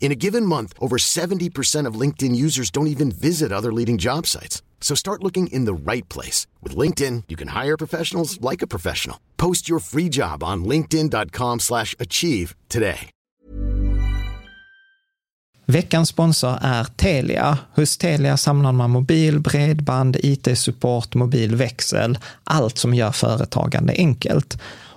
In a given month, over 70% of LinkedIn users don't even visit other leading job sites. So start looking in the right place. With LinkedIn, you can hire professionals like a professional. Post your free job on linkedin.com slash achieve today. Veckans sponsor är Telia. Hos Telia samlar man mobil, bredband, IT-support, mobilväxel, allt som gör företagande enkelt.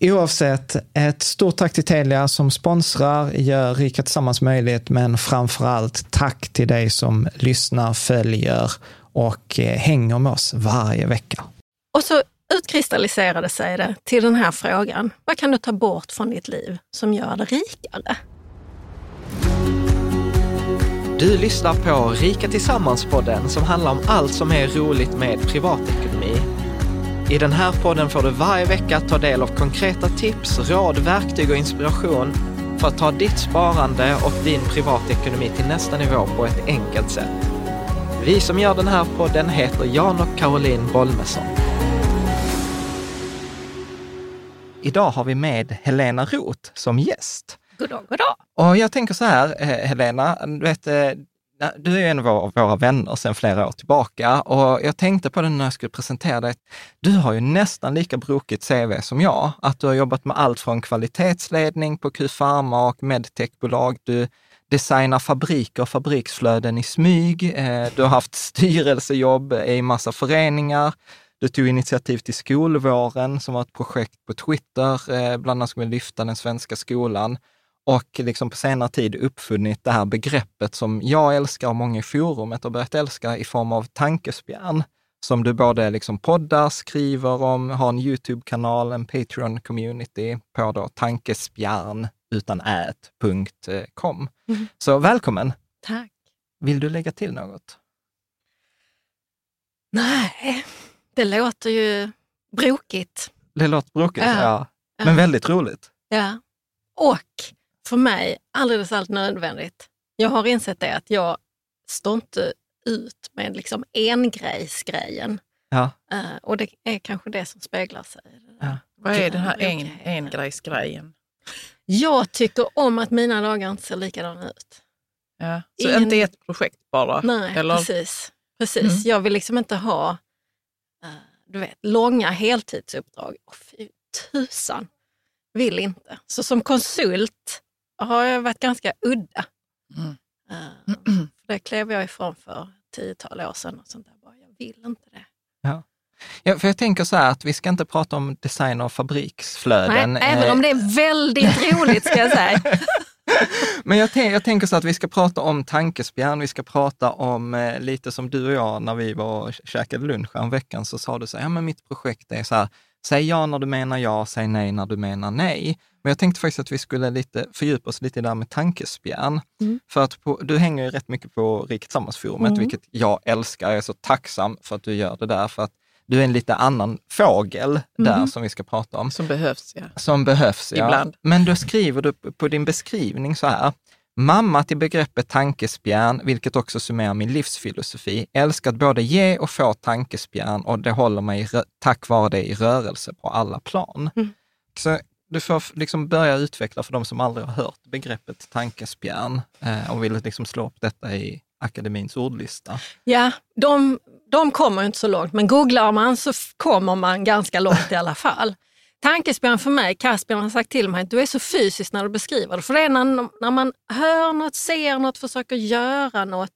Oavsett, ett stort tack till Telia som sponsrar, gör Rika Tillsammans möjligt, men framför allt tack till dig som lyssnar, följer och eh, hänger med oss varje vecka. Och så utkristalliserade sig det till den här frågan. Vad kan du ta bort från ditt liv som gör det rikare? Du lyssnar på Rika Tillsammans-podden som handlar om allt som är roligt med privatekonomi i den här podden får du varje vecka ta del av konkreta tips, råd, verktyg och inspiration för att ta ditt sparande och din privatekonomi till nästa nivå på ett enkelt sätt. Vi som gör den här podden heter Jan och Caroline Bolmesson. Idag har vi med Helena Roth som gäst. God dag, god dag. Och jag tänker så här, eh, Helena, du vet, eh, du är en av våra vänner sedan flera år tillbaka och jag tänkte på det när jag skulle presentera dig. Du har ju nästan lika brokigt CV som jag. Att du har jobbat med allt från kvalitetsledning på Q Pharma och medtechbolag. Du designar fabriker och fabriksflöden i smyg. Eh, du har haft styrelsejobb i massa föreningar. Du tog initiativ till Skolvåren som var ett projekt på Twitter, eh, bland annat skulle lyfta den svenska skolan och liksom på senare tid uppfunnit det här begreppet som jag älskar och många i forumet har börjat älska i form av tankespjärn, som du både liksom poddar, skriver om, har en YouTube-kanal, en Patreon-community på då tankespjärn utan ät.com. Mm. Så välkommen! Tack! Vill du lägga till något? Nej, det låter ju brokigt. Det låter brokigt, ja. ja. Men väldigt roligt. Ja. Och för mig alldeles allt nödvändigt. Jag har insett det att jag står inte ut med liksom engrejsgrejen. Ja. Uh, och det är kanske det som speglar sig. Ja. Vad är den här en, engrejsgrejen? Jag tycker om att mina dagar inte ser likadana ut. Ja. Så In... inte ett projekt bara? Nej, eller? precis. precis. Mm. Jag vill liksom inte ha uh, du vet, långa heltidsuppdrag. Oh, fy tusan, vill inte. Så som konsult har jag varit ganska udda. Mm. Uh, det klev jag ifrån för tiotal år sedan. Och sånt där. Jag vill inte det. Ja. Ja, för jag tänker så här att vi ska inte prata om design och fabriksflöden. Nej, även om det är väldigt roligt ska jag säga. Men jag, jag, tänker så att vi ska prata om tankespjärn, vi ska prata om eh, lite som du och jag när vi var och käkade lunch veckan så sa du så här, ja men mitt projekt är så här, säg ja när du menar ja, säg nej när du menar nej. Men jag tänkte faktiskt att vi skulle lite fördjupa oss lite där med tankespjärn. Mm. För att på, du hänger ju rätt mycket på Riket mm. vilket jag älskar. Jag är så tacksam för att du gör det där, för att du är en lite annan fågel där mm. som vi ska prata om. Som behövs, ja. Som behövs, ja. Ibland. Men då skriver du på din beskrivning så här. Mamma till begreppet tankespjärn, vilket också summerar min livsfilosofi. Älskar att både ge och få tankespjärn och det håller mig tack vare det i rörelse på alla plan. Mm. Så du får liksom börja utveckla för de som aldrig har hört begreppet tankespjärn eh, och vill liksom slå upp detta i akademins ordlista. Ja, de, de kommer inte så långt, men googlar man så kommer man ganska långt i alla fall. Tankespjärn för mig, Caspian har sagt till mig att du är så fysisk när du beskriver det. För det är när, när man hör något, ser något, försöker göra något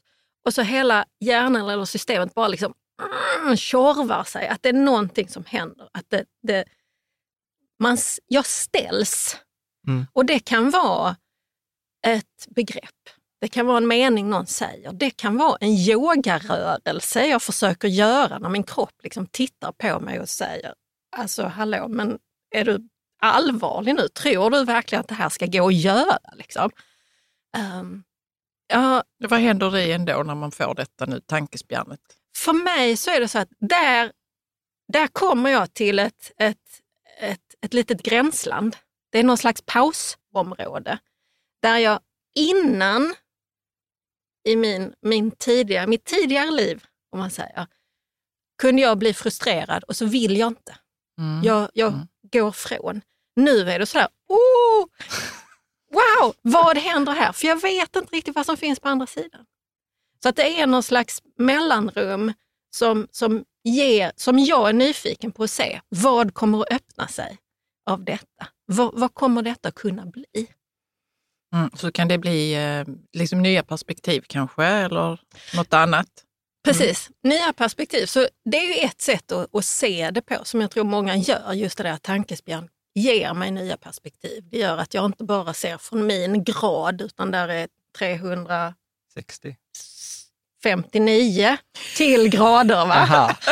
och så hela hjärnan eller systemet bara liksom mm, tjorvar sig. Att det är någonting som händer. Att det, det, man, jag ställs. Mm. Och det kan vara ett begrepp. Det kan vara en mening någon säger. Det kan vara en yogarörelse jag försöker göra när min kropp liksom tittar på mig och säger, alltså hallå, men är du allvarlig nu? Tror du verkligen att det här ska gå att göra? Liksom? Um, ja, Vad händer dig ändå när man får detta nu, tankespjärnet? För mig så är det så att där, där kommer jag till ett, ett, ett, ett litet gränsland. Det är någon slags pausområde där jag innan i min, min tidigare, mitt tidigare liv, om man säger, kunde jag bli frustrerad och så vill jag inte. Mm. Jag, jag mm. går från. Nu är det sådär, oh, wow, vad händer här? För jag vet inte riktigt vad som finns på andra sidan. Så att det är någon slags mellanrum som, som, ger, som jag är nyfiken på att se. Vad kommer att öppna sig av detta? Vad, vad kommer detta kunna bli? Mm, så kan det bli eh, liksom nya perspektiv kanske, eller något annat? Precis, mm. nya perspektiv. Så det är ju ett sätt att, att, se det på som jag tror många gör, just det där att tankespjärn ger mig nya perspektiv. Det gör att jag inte bara ser från min grad, utan där är 360. 59 till grader. Va?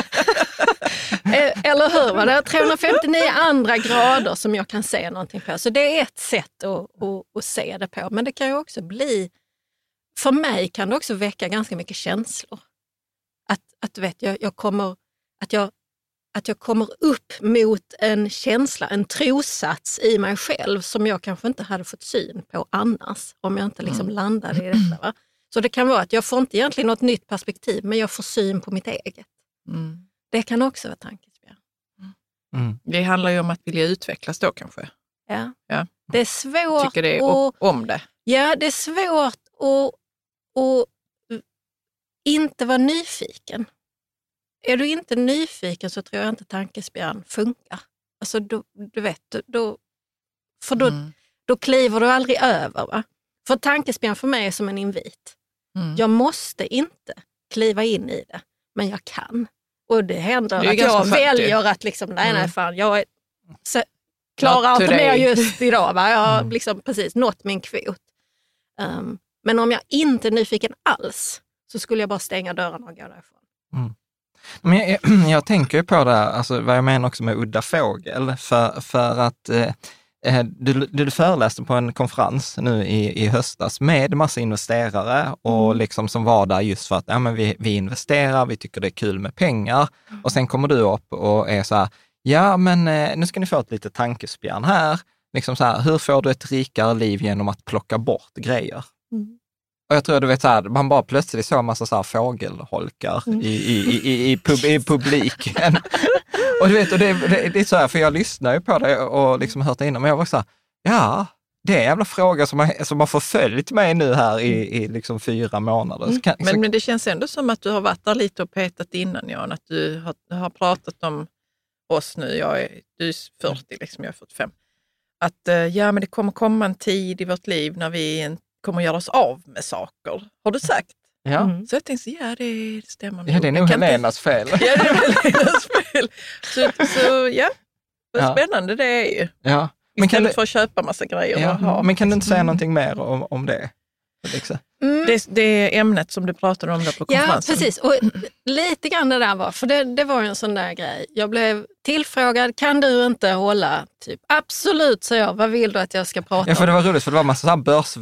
Eh, eller hur? Va? Det är 359 andra grader som jag kan se någonting på. Så det är ett sätt att, att, att se det på. Men det kan ju också bli, för mig kan det också väcka ganska mycket känslor. Att, att vet, jag, jag kommer, att, jag, att jag kommer upp mot en känsla, en trosats i mig själv som jag kanske inte hade fått syn på annars, om jag inte liksom mm. landade i detta. Va? Så det kan vara att jag får inte egentligen något nytt perspektiv, men jag får syn på mitt eget. Mm. Det kan också vara tankespjärn. Mm. mm. Det handlar ju om att vilja utvecklas då kanske? Ja. ja. Det är svårt Tycker det och, om det? Ja, det är svårt att, att inte vara nyfiken. Är du inte nyfiken så tror jag inte tankespjärn funkar. Alltså, då, du vet, då, för då, mm. då kliver du aldrig över. Va? För tankespjärn för mig är som en invit. Mm. Jag måste inte kliva in i det, men jag kan. Och det händer det att jag väljer att liksom, nej, mm. nej, fan, jag är, så, klarar inte mer just idag. Va? Jag har mm. liksom precis nått min kvot. Um, men om jag inte är nyfiken alls så skulle jag bara stänga dörren och gå därifrån. Mm. Men jag, jag, jag, tänker på det här, alltså vad jag menar också med udda fågel, för, för att Eh, du, du föreläste på en konferens nu i, i höstas med massa investerare och mm. liksom som var där just för att ja, men vi, vi investerar, vi tycker det är kul med pengar. Mm. Och sen kommer du upp och är så här, ja men eh, nu ska ni få ett litet tankespjärn här. Liksom så här, hur får du ett rikare liv genom att plocka bort grejer? Mm. Och jag tror du vet så här, man bara plötsligt såg en massa så här fågelholkar mm. i, i, i, i, pub, i publiken. och du vet, och det, det, det, är så här, för jag lyssnar ju på det och liksom hört det innan, men jag var så här, ja, det är en jävla fråga som har, som har förföljt mig nu här i, i liksom fyra månader. Mm. Kan, men, så... men det känns ändå som att du har varit där lite och petat innan Jan, att du har, har pratat om oss nu, jag är, du är 40, liksom, jag är 45. Att eh, ja, men det kommer komma en tid i vårt liv när vi kommer göra oss av med saker. Har du sagt? Ja. Mm. Så jag tänkte, ja det, stämmer nog. Ja, det är nog Helenas fel. Ja, det är Helenas fel. Så, så ja, vad ja. spännande det är ju. Ja. Men Istället kan du... för att köpa massa grejer. Ja. Men kan du inte säga någonting mer om, om det? Liksom. Mm. Det, det är ämnet som du pratade om där på Ja, konferensen. precis. Och lite grann det där var, för det, det var ju en sån där grej. Jag blev tillfrågad, kan du inte hålla? Typ, absolut, sa jag. Vad vill du att jag ska prata Ja, för det om? var roligt för det var massa börs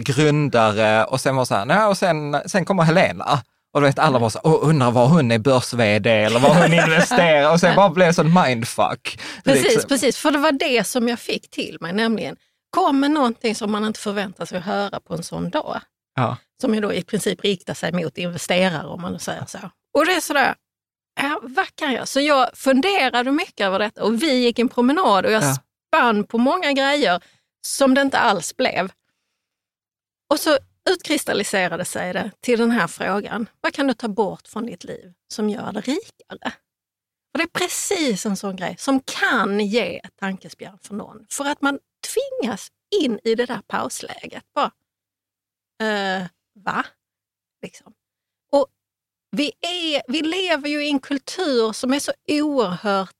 grundare och sen var så här, nej, och sen, sen kommer Helena. Och du vet, alla var så Åh, undrar var hon är börs eller var hon investerar och sen bara blev det sån mindfuck. Precis, liksom. precis. För det var det som jag fick till mig, nämligen kom med någonting som man inte förväntar sig att höra på en sån dag. Ja. Som ju då i princip riktar sig mot investerare om man nu säger så. Och det är sådär, ja, vad kan jag? Så jag funderade mycket över detta och vi gick en promenad och jag Ja. spann på många grejer som det inte alls blev. Och så utkristalliserade sig det till den här frågan. Vad kan du ta bort från ditt liv som gör det rikare? Och det är precis en sån grej som kan ge ett tankespjärn för någon. För att man tvingas in i det där pausläget. Bara, eh, va? Liksom. Och vi, är, vi lever ju i en kultur som är så oerhört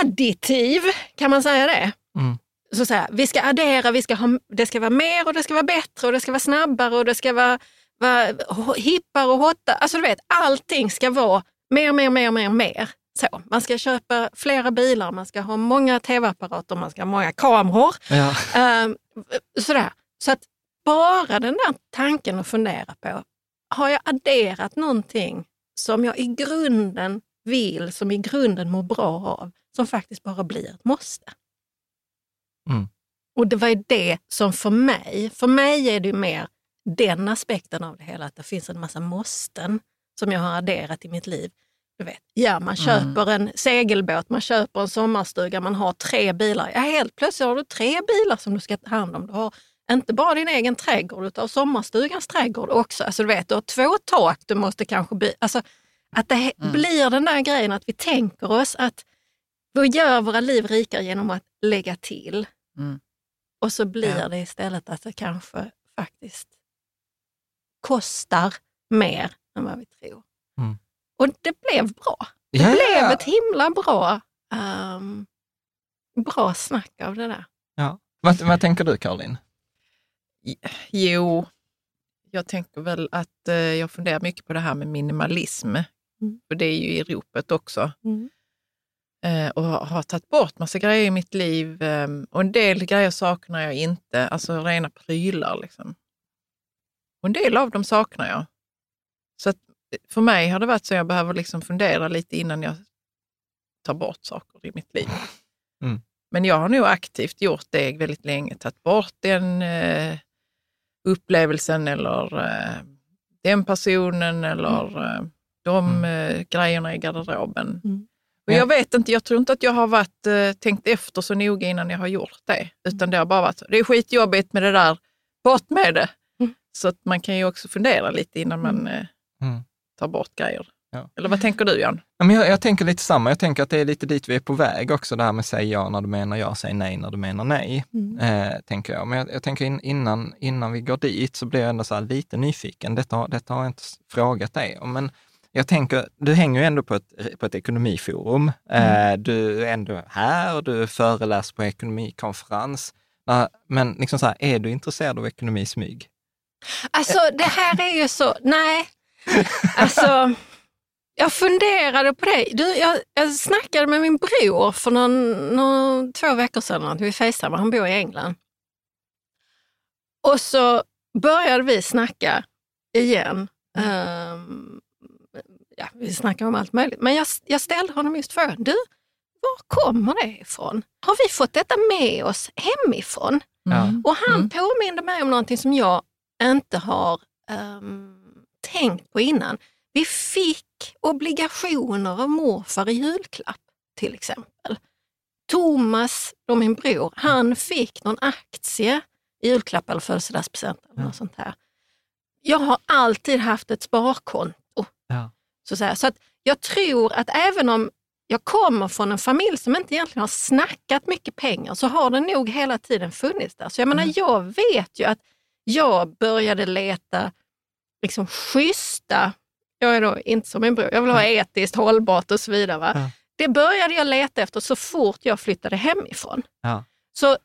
additiv, kan man säga det? Mm. Så att säga, vi ska addera, vi ska ha, det ska vara mer och det ska vara bättre och det ska vara snabbare och det ska vara, vara hippare och hotta. Alltså du vet, allting ska vara mer, mer, mer, mer, mer. Så, man ska köpa flera bilar, man ska ha många tv-apparater, man ska ha många kameror. Ja. Ehm, sådär. Så att bara den där tanken att fundera på, har jag adderat någonting som jag i grunden vill, som i grunden mår bra av, som faktiskt bara blir ett måste? Mm. Och det var ju det som för mig, för mig är det ju mer den aspekten av det hela, att det finns en massa måsten som jag har adderat i mitt liv. Du vet, ja, man köper en segelbåt, man köper en sommarstuga, man har tre bilar. Ja, helt plötsligt har du tre bilar som du ska ta hand om. Du har inte bara din egen trädgård, utan sommarstugans trädgård också. Alltså, du vet, du har två tak, du måste kanske by- alltså, Att det he- blir den där grejen att vi tänker oss att vi gör våra liv rikare genom att lägga till. Mm. Och så blir Ja. det istället att det kanske faktiskt kostar mer än vad vi tror. Mm. Och det blev bra. Det Ja, blev ett himla bra, ehm, bra snack av det där. ja. Vad, vad tänker du Caroline? Jo, jag tänker väl att eh, jag funderar mycket på det här med minimalism. För det är ju i ropet också. Mm. Eh, och har, tagit bort massa grejer i mitt liv. Eh, och en del grejer saknar jag inte, alltså rena prylar. Liksom. Och en del av dem saknar jag. Så att, för mig har det varit så att jag behöver liksom fundera lite innan jag tar bort saker i mitt liv. Mm. Men jag har nog aktivt gjort det väldigt länge, tagit bort den eh, upplevelsen eller eh, den personen eller eh, de eh, grejerna i garderoben. Mm. Och Ja. jag vet inte, jag tror inte att jag har varit, eh, tänkt efter så noga innan jag har gjort det. Utan det har bara varit det är skitjobbigt med det där, bort med det. Mm. Så att man kan ju också fundera lite innan man eh, Mm. Tar bort grejer. Ja. Eller vad tänker du Jan? Ja, men jag, jag tänker lite samma. Jag tänker att det är lite dit vi är på väg också, det här med säg ja när du menar ja, säg nej när du menar nej. Eh, tänker jag. Men jag, jag tänker in, innan, innan vi går dit så blir jag ändå så här lite nyfiken. Detta, har- detta har jag inte frågat dig om. Men jag tänker, du hänger ju ändå på ett, på ett ekonomiforum. Eh, du är ändå här och du föreläser på ekonomikonferens. Men liksom så här, är du intresserad av ekonomismyg? Alltså det här är ju så, nej. Alltså, jag funderade på det. Du, jag, jag snackade med min bror för någon, någon, två veckor sedan, vi facetimade, han bor i England. Och så började vi snacka igen. Ehm, ja, vi snackade om allt möjligt. Men jag, jag ställde honom just frågan, du, var kommer det ifrån? Har vi fått detta med oss hemifrån? Ja. Och han Mm. påminde mig om någonting som jag inte har ehm, tänkt på innan. Vi fick obligationer av morfar i julklapp till exempel. Thomas, då min bror, han fick någon aktie i julklapp eller födelsedagspresent sånt här. Jag har alltid haft ett sparkonto. Ja. Så, så, så att jag tror att även om jag kommer från en familj som inte egentligen har snackat mycket pengar så har den nog hela tiden funnits där. Så jag menar, jag vet ju att jag började leta liksom schyssta, jag är då inte som min bror, jag vill ha etiskt hållbart och så vidare. Va? Ja. Det började jag leta efter så fort jag flyttade hemifrån. Ja. Så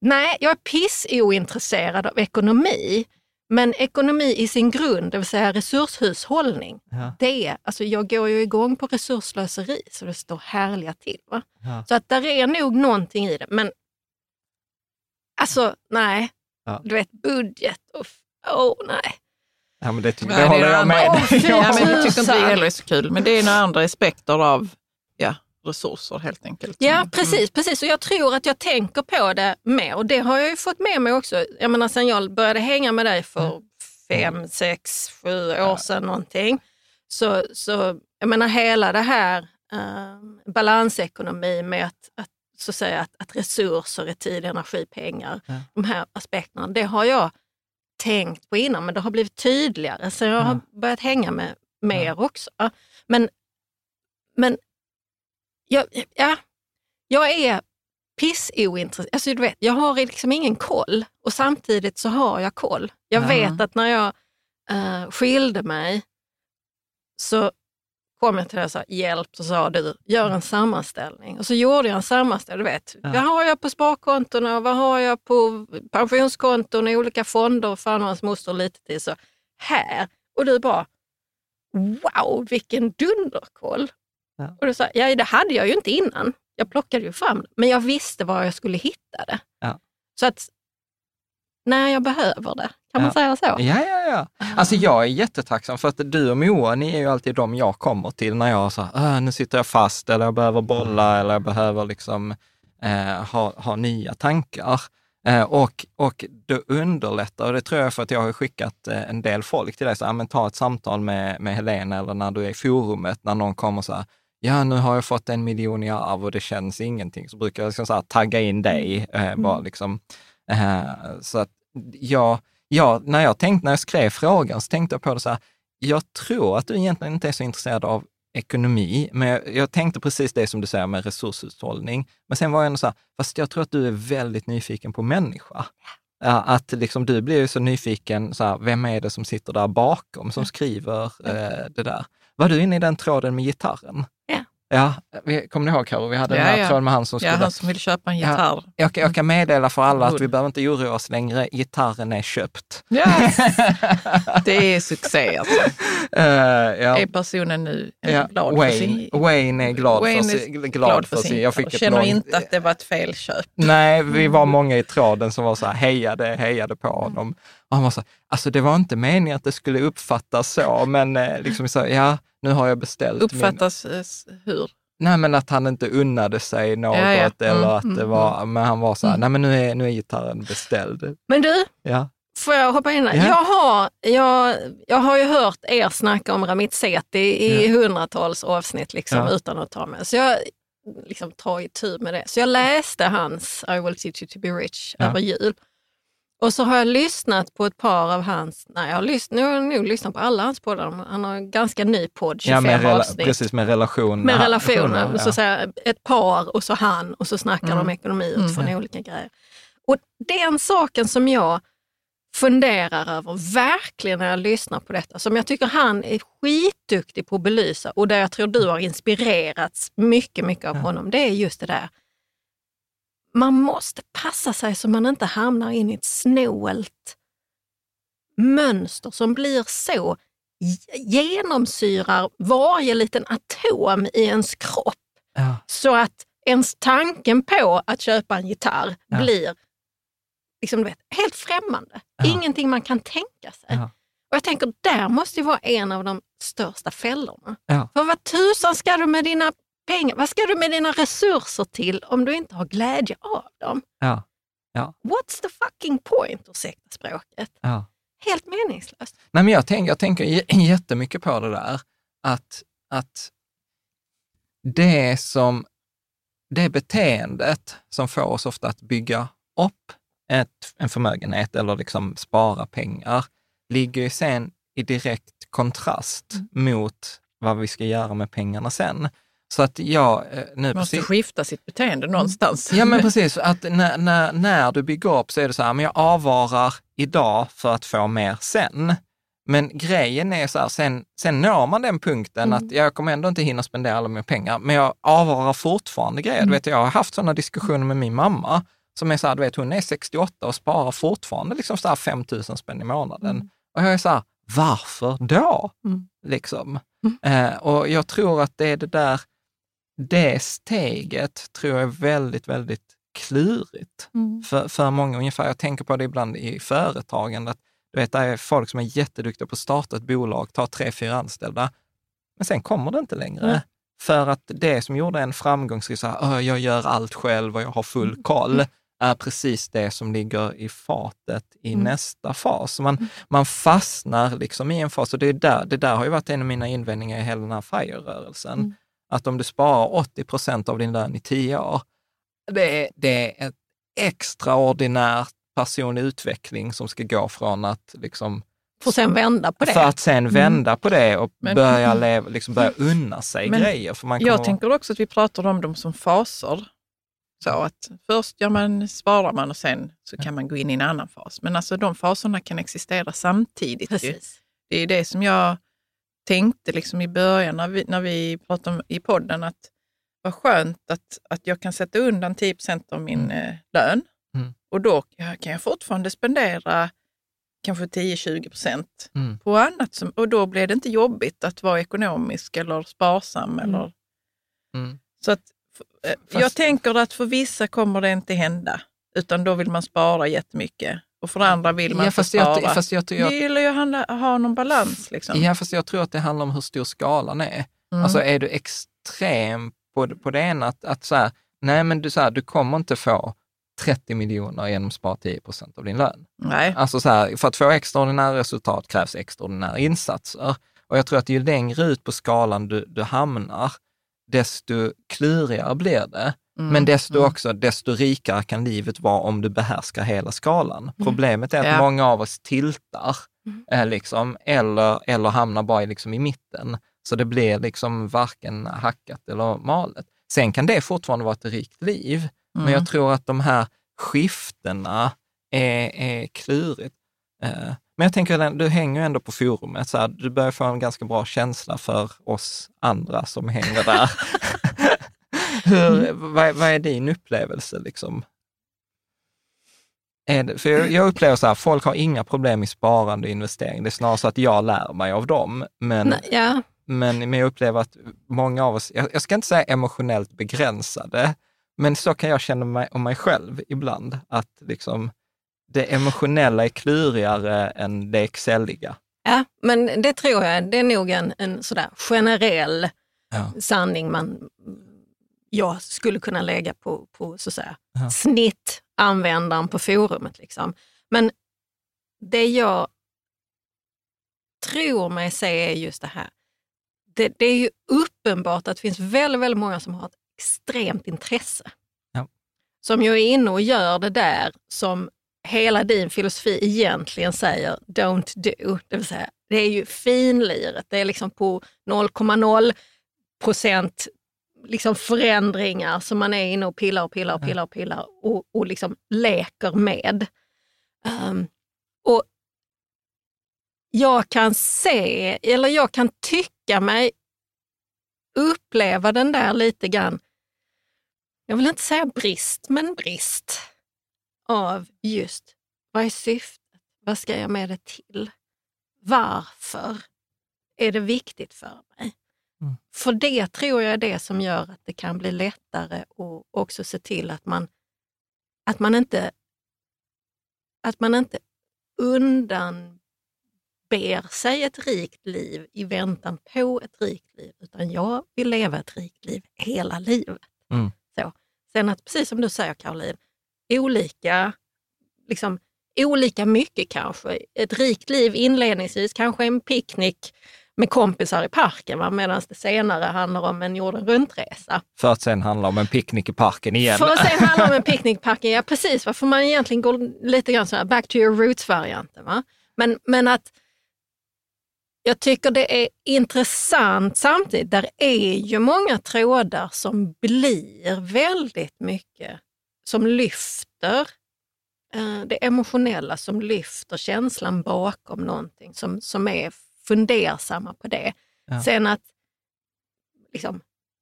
nej, jag är pissointresserad av ekonomi. Men ekonomi i sin grund, det vill säga resurshushållning, Ja. det är, alltså jag går ju igång på resurslöseri så det står härliga till. Va? Så att där är nog någonting i det. Men alltså, nej. Du vet, budget och... Åh, nej. Ja, men det, Nej, det det håller jag med dig Ja, om. men det tycker inte tusan. heller är så kul. Men det är några andra aspekter av ja, resurser helt enkelt. Ja, Mm. precis, precis. Och jag tror att jag tänker på det mer. Och det har jag ju fått med mig också. Jag menar, sen jag började hänga med dig för fem, sex, sju år sedan någonting. Så, så jag menar hela det här eh, balansekonomi med att, att, så att, säga, att, att resurser är tid, energi, pengar. Ja. De här aspekterna, det har jag tänkt på innan men det har blivit tydligare så jag har börjat hänga med mer också. Men, men jag, ja, jag är pissointresserad. Alltså, du vet, jag har liksom ingen koll och samtidigt så har jag koll. Jag Ja. vet att när jag uh, skilde mig så kom jag till dig och sa hjälp, så sa du gör en sammanställning. Och så gjorde jag en sammanställning. Du vet, Ja. vad har jag på sparkontona och vad har jag på pensionskonton i olika fonder och fan och hans moster lite till. Så här. Och du bara, wow vilken dunderkoll. Ja. Och du sa, ja det hade jag ju inte innan. Jag plockade ju fram det, men jag visste var jag skulle hitta det. Ja. Så att när jag behöver det, kan man Ja. säga så? Ja, ja, ja. Alltså jag är jättetacksam för att du och Moa, ni är ju alltid de jag kommer till när jag så här, nu sitter jag fast eller jag behöver bolla eller jag behöver liksom eh, ha, ha nya tankar. Eh, och, och det underlättar, och det tror jag för att jag har skickat eh, en del folk till dig, så här, men ta ett samtal med, med Helena eller när du är i forumet, när någon kommer så här, ja nu har jag fått en miljon i arv och det känns ingenting, så brukar jag liksom så här, tagga in dig. Eh, bara liksom, eh, så att jag, jag, när jag tänkte, när jag skrev frågan så tänkte jag på det så här, jag tror att du egentligen inte är så intresserad av ekonomi, men jag, jag tänkte precis det som du säger med resurshushållning. Men sen var jag ändå så här, fast jag tror att du är väldigt nyfiken på människa. Ja, att liksom du blir så nyfiken, så här, vem är det som sitter där bakom, som skriver eh, det där? Var du inne i den tråden med gitarren? Ja. Ja, vi- kommer ni ihåg Karo, vi hade Ja, den här ja. tråden med han som Ja, skulle... han som vill köpa en Ja. gitarr. Jag, jag kan meddela för alla att vi behöver inte oroa oss längre, gitarren är köpt. Yes. Det är succé alltså. Eh, ja. Är personen nu Ja, glad för Wayne, sin... Wayne är glad Wayne för sin... Glad för sin jag fick känner långt, inte att det var ett felköp. Nej, vi var många i tråden som var så här, hejade, hejade på honom. Och han var så alltså det var inte meningen att det skulle uppfattas så, men eh, liksom så, ja, nu har jag beställt min... Uppfattas eh, s- hur? Nej, men att han inte unnade sig något Ja, ja. Mm, eller att mm, det var, men han var så här, Mm. nej men nu är, nu är gitarren beställd. Men du, Ja, får jag hoppa in där? Ja. Jag, har, jag, jag har ju hört er snacka om Ramit Sethi i hundratals avsnitt liksom, Ja. utan att ta med. Så jag liksom, tar i tur med det. Så jag läste hans I will teach you to be rich Ja. över jul. Och så har jag lyssnat på ett par av hans, nej jag har lyssnat, nu har jag nog lyssnat på alla hans poddar. Han har en ganska ny podd, 25 ja med rela, avsnitt. precis med relation. med relationen. ja. Så säga, ett par och så han och så snackar de om ekonomi utifrån olika grejer. Och den saken som jag funderar över verkligen när jag lyssnar på detta, som jag tycker han är skitduktig på att belysa och där jag tror du har inspirerats mycket, mycket av honom, det är just det där. Man måste passa sig så man inte hamnar in i ett snålt mönster som blir så genomsyrar varje liten atom i ens kropp Ja. så att ens tanken på att köpa en gitarr Ja. blir liksom, du vet, helt främmande. Ja. Ingenting man kan tänka sig. Och jag tänker, där måste ju vara en av de största fällorna. För vad tusan ska du med dina pengar, vad ska du med dina resurser till om du inte har glädje av dem? Ja. What's the fucking point, ursäkta språket? Ja. Helt meningslöst. Nej, men jag, tänker, jag tänker jättemycket på det där, att, att det som det beteendet som får oss ofta att bygga upp ett, en förmögenhet eller liksom spara pengar, ligger ju sen i direkt kontrast mot vad vi ska göra med pengarna sen. Så att jag eh, nu Måste precis... skifta sitt beteende någonstans. Ja, men precis. Att när, när, när du bygger upp så är det så här, men jag avvarar idag för att få mer sen. Men grejen är så här, sen, sen når man den punkten att jag kommer ändå inte hinna spendera alla mina pengar, men jag avvarar fortfarande grejer. Du vet, jag har haft sådana diskussioner med min mamma som är så här, du vet, hon är 68 och sparar fortfarande liksom så här 5 000 spänn i månaden. Mm. Och jag är så här, varför då? Mm. Liksom. Eh, och jag tror att det är det där, det steget tror jag är väldigt, väldigt klurigt Mm. för, för många. Ungefär, jag tänker på det ibland i företagande, att du vet, det är folk som är jätteduktiga på att starta ett bolag, ta tre, fyra anställda, men sen kommer det inte längre. Nej. För att det som gjorde en framgångsrik, så här, "Åh, jag gör allt själv och jag har full Mm. koll, är precis det som ligger i fatet i Mm. nästa fas. Så man, man fastnar liksom i en fas och det, är där, det där har ju varit en av mina invändningar i hela den här FIRE-rörelsen. Mm. Att om du sparar 80 procent av din lön i tio år, det är, det är ett extraordinärt personlig utveckling som ska gå från att liksom, Får sen vända på det. för att sen vända på det och Men- börja, leva, liksom börja unna sig Men grejer. För man Jag tänker också att vi pratar om dem som faser. Så att först gör man, sparar man och sen så kan man gå in i en annan fas. Men alltså de faserna kan existera samtidigt. Ju. Precis. Det är det som jag tänkte liksom i början när vi, när vi pratade om, i podden, att vad skönt att, att jag kan sätta undan 10 av min eh, lön. Mm. Och då kan jag fortfarande spendera kanske 10-20 procent Mm. på annat. Som, och då blir det inte jobbigt att vara ekonomisk eller sparsam. Eller, Mm. så att, eh, Fast- Jag tänker att för vissa kommer det inte hända, utan då vill man spara jättemycket. Och för andra vill man Ja, fast spara. jag, fast jag, jag, det gäller ju att ha någon balans. Liksom. ja, fast jag tror att det handlar om hur stor skalan är. Mm. Alltså är du extrem på, det- på det ena, att, att så här, nej men du, så här, du kommer inte få 30 miljoner genom att spara 10 procent av din lön. Nej. Alltså så här, för att få extraordinära resultat krävs extraordinära insatser. Och jag tror att ju längre ut på skalan du, du hamnar, desto klurigare blir det. Mm. Men desto Mm. också, desto rikare kan livet vara om du behärskar hela skalan. Problemet är att Ja. många av oss tiltar, Mm. eh, liksom, eller, eller hamnar bara i, liksom, i mitten. Så det blir liksom varken hackat eller malet. Sen kan det fortfarande vara ett rikt liv, men Mm. jag tror att de här skiftena är, är klurigt. Eh, Men jag tänker, att du hänger ändå på forumet, så här, du börjar få en ganska bra känsla för oss andra som hänger där. Hur, vad, vad är din upplevelse? Liksom? Det, för jag, jag upplever så här, folk har inga problem i sparande och investering. Det är snarare så att jag lär mig av dem. Men, Nej, ja, men, men jag upplever att många av oss, jag, jag ska inte säga emotionellt begränsade, men så kan jag känna mig om mig själv ibland. Att liksom, det emotionella är klurigare än det excelliga. ja, men det tror jag, det är nog en, en sådär generell Ja. sanning man, jag skulle kunna lägga på, på så att säga, Ja. snittanvändaren på forumet. Liksom. Men det jag tror mig se är just det här. Det, det är ju uppenbart att det finns väldigt, väldigt många som har ett extremt intresse. Ja. Som ju är inne och gör det där som hela din filosofi egentligen säger don't do. Det vill säga, det är ju finliret. Det är liksom på 0,0 procent liksom förändringar som man är inne och pillar och pillar och pillar och pillar och, och liksom leker med. Ehm, och jag kan se, eller jag kan tycka mig uppleva den där lite grann, jag vill inte säga brist, men brist av just vad är syftet? Vad ska jag med det till? Varför är det viktigt för mig? Mm. För det tror jag är det som gör att det kan bli lättare och också se till att man, att man inte att man inte undanber sig ett rikt liv i väntan på ett rikt liv, utan jag vill leva ett rikt liv hela livet. Mm. Så. Sen att, precis som du säger Caroline, olika, liksom, olika mycket kanske. Ett rikt liv inledningsvis, kanske en picknick med kompisar i parken, medan det senare handlar om en jorden runt-resa. För att sen handla om en picknick i parken igen. För att sen handla om en picknickparken, ja precis, va? för man egentligen går lite grann så här back to your roots-varianten. Va? Men, men att jag tycker det är intressant samtidigt, där är ju många trådar som blir väldigt mycket, som lyfter eh, det emotionella, som lyfter känslan bakom någonting, som, som är fundersamma på det. Ja. Sen att liksom,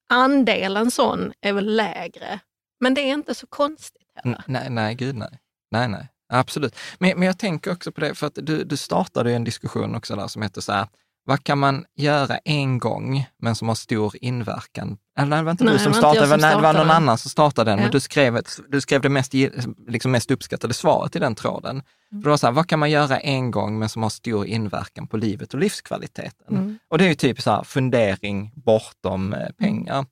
andelen sån är väl lägre, men det är inte så konstigt heller. Nej, nej, gud nej. Nej, nej, absolut. Men, men jag tänker också på det, för att du, du startade en diskussion också där som heter så här, vad kan man göra en gång men som har stor inverkan? Eller det var inte Nej, du som startade, som nej, det var någon startade. annan som startade den, Ja. men du skrev, ett, du skrev det mest, liksom mest uppskattade svaret i den tråden. Mm. För det var så här, vad kan man göra en gång men som har stor inverkan på livet och livskvaliteten? Mm. Och det är ju typ så här, fundering bortom eh, pengar.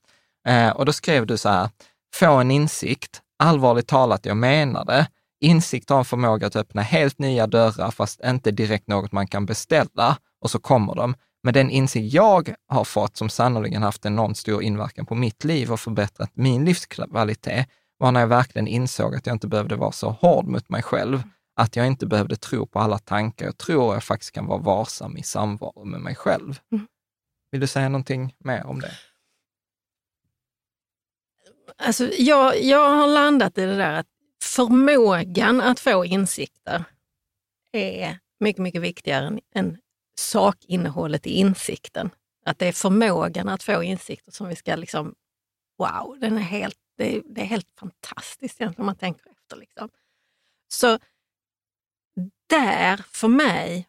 Eh, och då skrev du så här, få en insikt, allvarligt talat, jag menar det. Insikt har en förmåga att öppna helt nya dörrar, fast inte direkt något man kan beställa, och så kommer de. Men den insikt jag har fått, som sannoliken haft enormt stor inverkan på mitt liv och förbättrat min livskvalitet, var när jag verkligen insåg att jag inte behövde vara så hård mot mig själv, att jag inte behövde tro på alla tankar jag tror jag faktiskt kan vara varsam i samvaro med mig själv. Mm. Vill du säga någonting mer om det? Alltså, jag, jag har landat i det där att förmågan att få insikter är mycket, mycket viktigare än, än sakinnehållet i insikten. Att det är förmågan att få insikter som vi ska liksom, wow, den är helt, det, är, det är helt fantastiskt egentligen om man tänker efter. Liksom. Så där, för mig,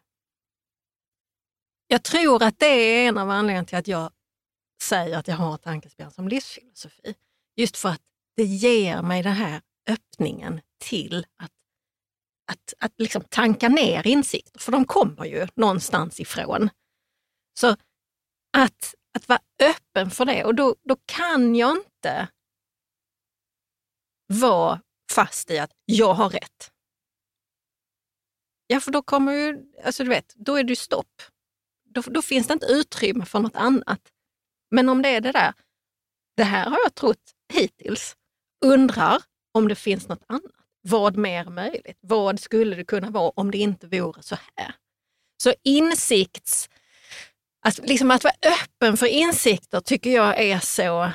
jag tror att det är en av anledningarna till att jag säger att jag har tankespjärn som livsfilosofi. Just för att det ger mig den här öppningen till att, att, att liksom tanka ner insikter, för de kommer ju någonstans ifrån. Så att, att vara öppen för det, och då, då kan jag inte vara fast i att jag har rätt. Ja, för då kommer ju, alltså du vet, då är det ju stopp. Då, då finns det inte utrymme för något annat. Men om det är det där, det här har jag trott hittills, undrar om det finns något annat. Vad mer möjligt? Vad skulle det kunna vara om det inte vore så här? Så insikts... Alltså liksom att vara öppen för insikter tycker jag är så...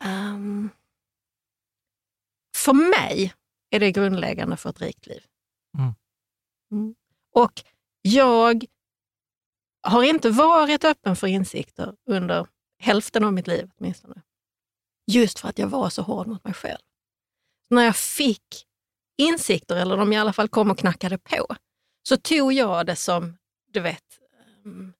ehm, för mig är det grundläggande för ett rikt liv. Mm. Mm. Och jag har inte varit öppen för insikter under hälften av mitt liv åtminstone. Just för att jag var så hård mot mig själv. När jag fick insikter, eller de i alla fall kom och knackade på, så tog jag det som, du vet, ehm,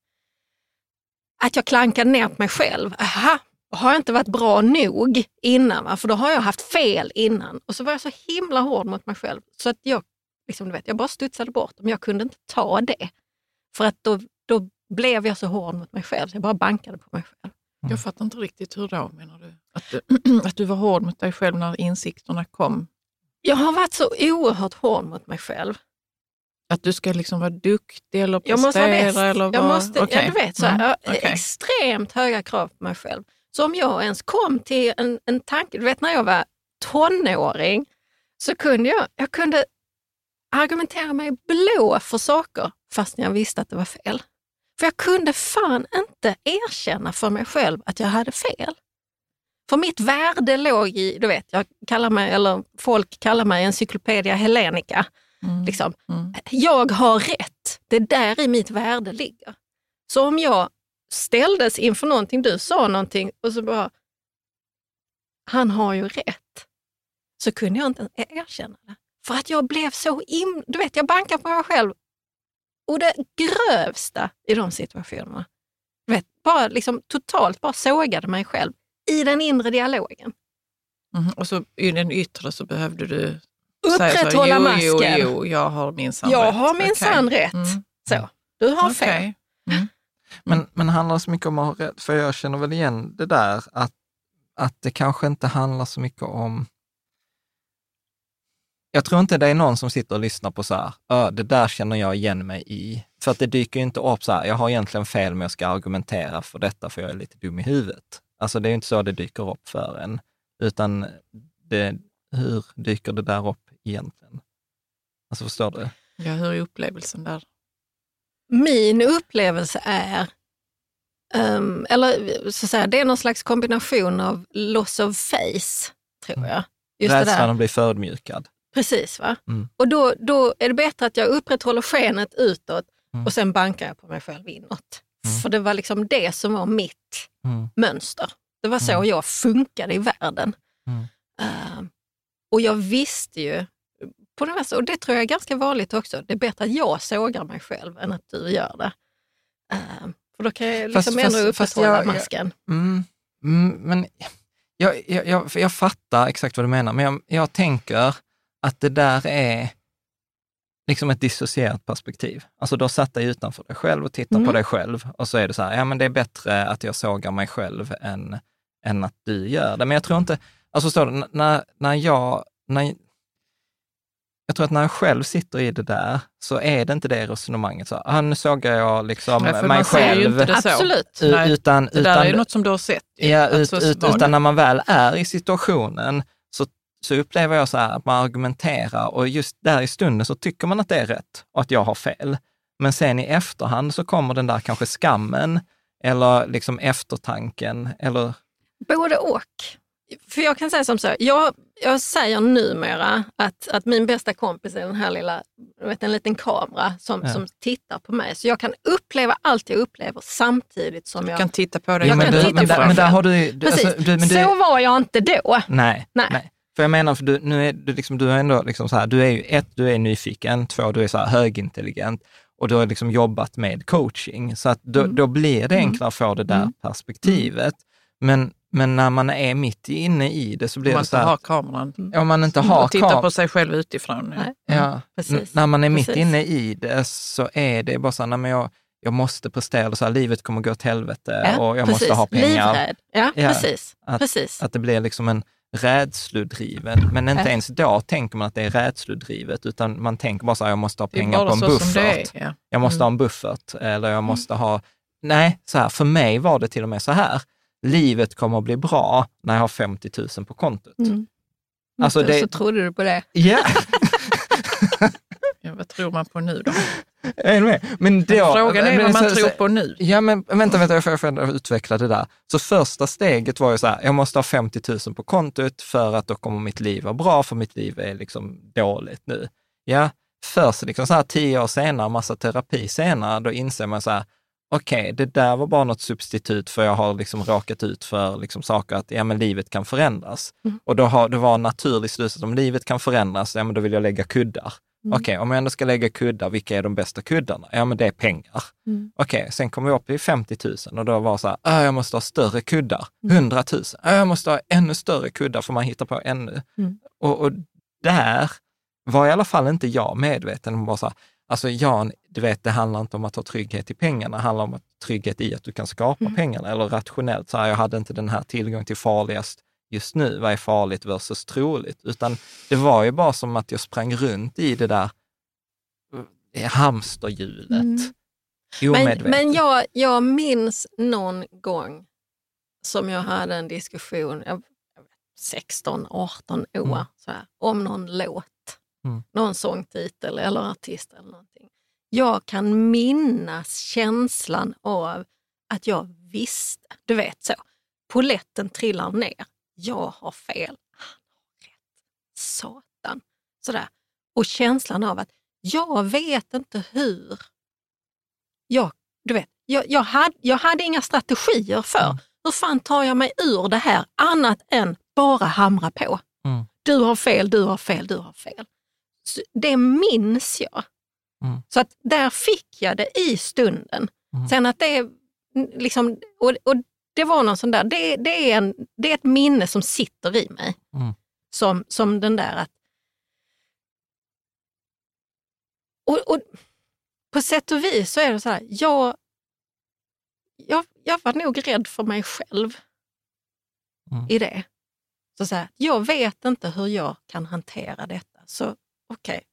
att jag klankade ner på mig själv. Aha, har jag inte varit bra nog innan? Va? För då har jag haft fel innan. Och så var jag så himla hård mot mig själv så att jag, liksom, du vet, jag bara studsade bort dem. Jag kunde inte ta det. För att då, då blev jag så hård mot mig själv så jag bara bankade på mig själv. Jag fattar inte riktigt hur då menar du? Att, du? att du var hård mot dig själv när insikterna kom? Jag har varit så oerhört hård mot mig själv. Att du ska liksom vara duktig eller Jag måste vara prestera? bäst. Eller Jag vara... måste, Okej. ja, du vet, så här, Mm, jag okej. extremt höga krav på mig själv. Så om jag ens kom till en, en tanke, du vet när jag var tonåring, så kunde jag, jag kunde argumentera mig blå för saker fast jag visste att det var fel. För jag kunde fan inte erkänna för mig själv att jag hade fel. För mitt värde låg i, du vet, jag kallar mig, eller folk kallar mig encyclopedia helenica. Mm, Liksom. mm. Jag har rätt. Det är där i mitt värde ligger. Så om jag ställdes inför någonting, du sa någonting och så bara, han har ju rätt, så kunde jag inte erkänna det. För att jag blev så im... Du vet, jag bankar på mig själv och det grövsta i de situationerna. Du vet, bara liksom totalt bara sågade mig själv i den inre dialogen. Mhm. Och så i den yttre så behövde du säga så, Upprätthålla jo, masken. Jo, jo, jag har minsann Jag rätt. har minsann Okej. rätt. Mm. Så, du har fel. Okej. Mm. Men, men handlar det så mycket om att ha rätt? För jag känner väl igen det där att, att det kanske inte handlar så mycket om... Jag tror inte det är någon som sitter och lyssnar på så här, "Ö, det där känner jag igen mig i. För att det dyker ju inte upp så här, jag har egentligen fel men jag ska argumentera för detta för jag är lite dum i huvudet. Alltså det är inte så det dyker upp för en, utan det, hur dyker det där upp egentligen? Alltså förstår du? Ja, hur är upplevelsen där? Min upplevelse är, ehm, eller så att säga, det är någon slags kombination av loss of face, tror jag. Just det Rädslan att bli förödmjukad. Precis. va? Mm. Och då, då är det bättre att jag upprätthåller skenet utåt Mm. och sen bankar jag på mig själv inåt. Mm. För det var liksom det som var mitt Mm. mönster. Det var så Mm. jag funkade i världen. Ehm, Och jag visste ju, på det, och det tror jag är ganska vanligt också, det är bättre att jag sågar mig själv än att du gör det. Uh, för då kan jag liksom Fast- ändå fast- fast upprätthålla jag- jag- masken. Mm, mm, men jag, jag, jag, jag fattar exakt vad du menar, men jag, jag tänker att det där är liksom ett dissocierat perspektiv. Alltså har satt dig utanför dig själv och tittar Mm. på dig själv och så är det så här, ja men det är bättre att jag sågar mig själv än, än att du gör det. Men jag tror inte, alltså står det, när, när jag, när, jag tror att när jag själv sitter i det där så är det inte det resonemanget. Så, ah, nu sågar jag liksom Nej, mig själv. Absolut. U- Nej, utan, Det där utan, är ju något som du har sett. Ja, ut, ut, utan när man väl är i situationen så, upplever jag så här att man argumenterar och just där i stunden så tycker man att det är rätt och att jag har fel. Men sen i efterhand så kommer den där kanske skammen eller liksom eftertanken eller Både och. För jag kan säga som så, jag, jag säger numera att, att min bästa kompis är den här lilla, vet, en liten kamera som, Ja. som tittar på mig. Så jag kan uppleva allt jag upplever samtidigt som Du jag... kan titta på det. Jag men, kan du, titta men, på där, men där har du, du, alltså, du, men du, så var jag inte då. Nej, Nej. nej. För jag menar, för du, nu är du liksom, du är ändå liksom så här, du är ju ett, du är nyfiken, två, du är så här högintelligent och du har liksom jobbat med coaching. Så att då, Mm. då blir det enklare att få det där Mm. perspektivet. Men, men när man är mitt inne i det så Om blir man det så inte här, har kameran. om man inte har Och titta kam- på sig själv utifrån. Nej. Ja, Precis. n- när man är mitt Precis. inne i det så är det bara så här, men jag, jag måste prestera, så här, livet kommer gå åt helvete och jag måste precis. ha pengar. Livrädd. Ja, Ja, precis. att- precis. Att det blir liksom en rädslodrivet, men inte Ja. ens då tänker man att det är rädslodrivet, utan man tänker bara så här, jag måste ha pengar på en buffert. är. Ja. Jag måste Mm. ha en buffert eller jag måste ha... Nej, så här, för mig var det till och med så här. Livet kommer att bli bra när jag har 50 000 på kontot. Mm. Alltså det- Så trodde du på det. Ja, vad tror man på nu då? är du med? Men då, Frågan är men vad man så- tror på nu. Ja, men vänta, vänta, jag får, jag får utveckla det där. Så första steget var ju så här, jag måste ha 50 000 på kontot för att då kommer mitt liv vara bra, för mitt liv är liksom dåligt nu. Ja, först liksom så här tio år senare, massa terapi senare, då inser man så här, okej, det där var bara något substitut för jag har liksom råkat ut för liksom saker att ja, men livet kan förändras. Mm. Och då har det var en naturlig slutsats, om livet kan förändras, ja men då vill jag lägga kuddar. Mm. Okej, om jag ändå ska lägga kuddar, vilka är de bästa kuddarna? Ja, men det är pengar. Mm. Okej, sen kom vi upp i 50 000 och då var det så här, "Ah, jag måste ha större kuddar. Mm. 100 000. "Ah, jag måste ha ännu större kuddar för man hittar på ännu. Mm. Och, och där var i alla fall inte jag medveten om bara så här, alltså Jan, du vet, det handlar inte om att ha trygghet i pengarna, det handlar om att trygghet i att du kan skapa Mm. pengarna. Eller rationellt, så här, jag hade inte den här tillgång till farligast just nu, vad är farligt versus troligt? Utan det var ju bara som att jag sprang runt i det där eh, hamsterhjulet. Mm. Men, men jag, jag minns någon gång som jag hade en diskussion, jag, jag vet, 16, 18 år, Mm. så här, om någon låt. Mm. Någon sångtitel eller artist eller någonting. Jag kan minnas känslan av att jag visste, du vet så, poletten trillar ner. Jag har fel, han har rätt. Satan. Sådär. Och känslan av att jag vet inte hur jag, du vet, jag, jag, hade, jag hade inga strategier för Mm. hur fan tar jag mig ur det här annat än bara hamra på. Mm. Du har fel, du har fel, du har fel. Så det minns jag. Mm. Så att där fick jag det i stunden. Mm. Sen att det liksom, och, och det var någon sån där, det, det, är en, det är ett minne som sitter i mig. Mm. Som, som den där att... Och, och på sätt och vis så är det så här, jag, jag, jag var nog rädd för mig själv Mm. i det. Så, så här, jag vet inte hur jag kan hantera detta, så okej,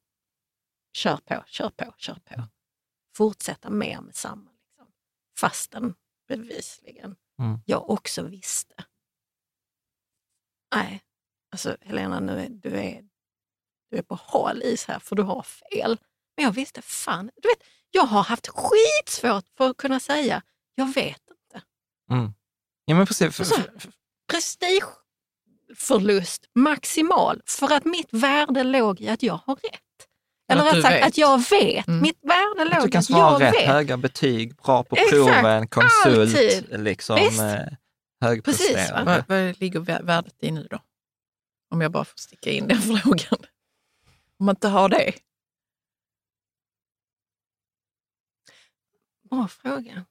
kör på, kör på, kör på. Fortsätta mer med samma. Liksom. Fastän bevisligen Mm. jag också visste. Nej, alltså Helena, nu är, du, är, du är på hal is här för du har fel. Men jag visste fan, du vet, jag har haft skitsvårt för att kunna säga, jag vet inte. Mm. Ja, men precis. För, Så. för, för, Prestigeförlust maximal för att mitt värde låg i att jag har rätt. Eller rätt sagt vet. att jag vet. Mm. Mitt värde låg att du kan svara rätt, vet. höga betyg, bra på Exakt, proven, konsult, alltid. liksom Visst. eh, Precis, högpresterande. Vad, vad ligger vä- värdet i nu då? Om jag bara får sticka in den frågan. Om man inte har det. Bra fråga.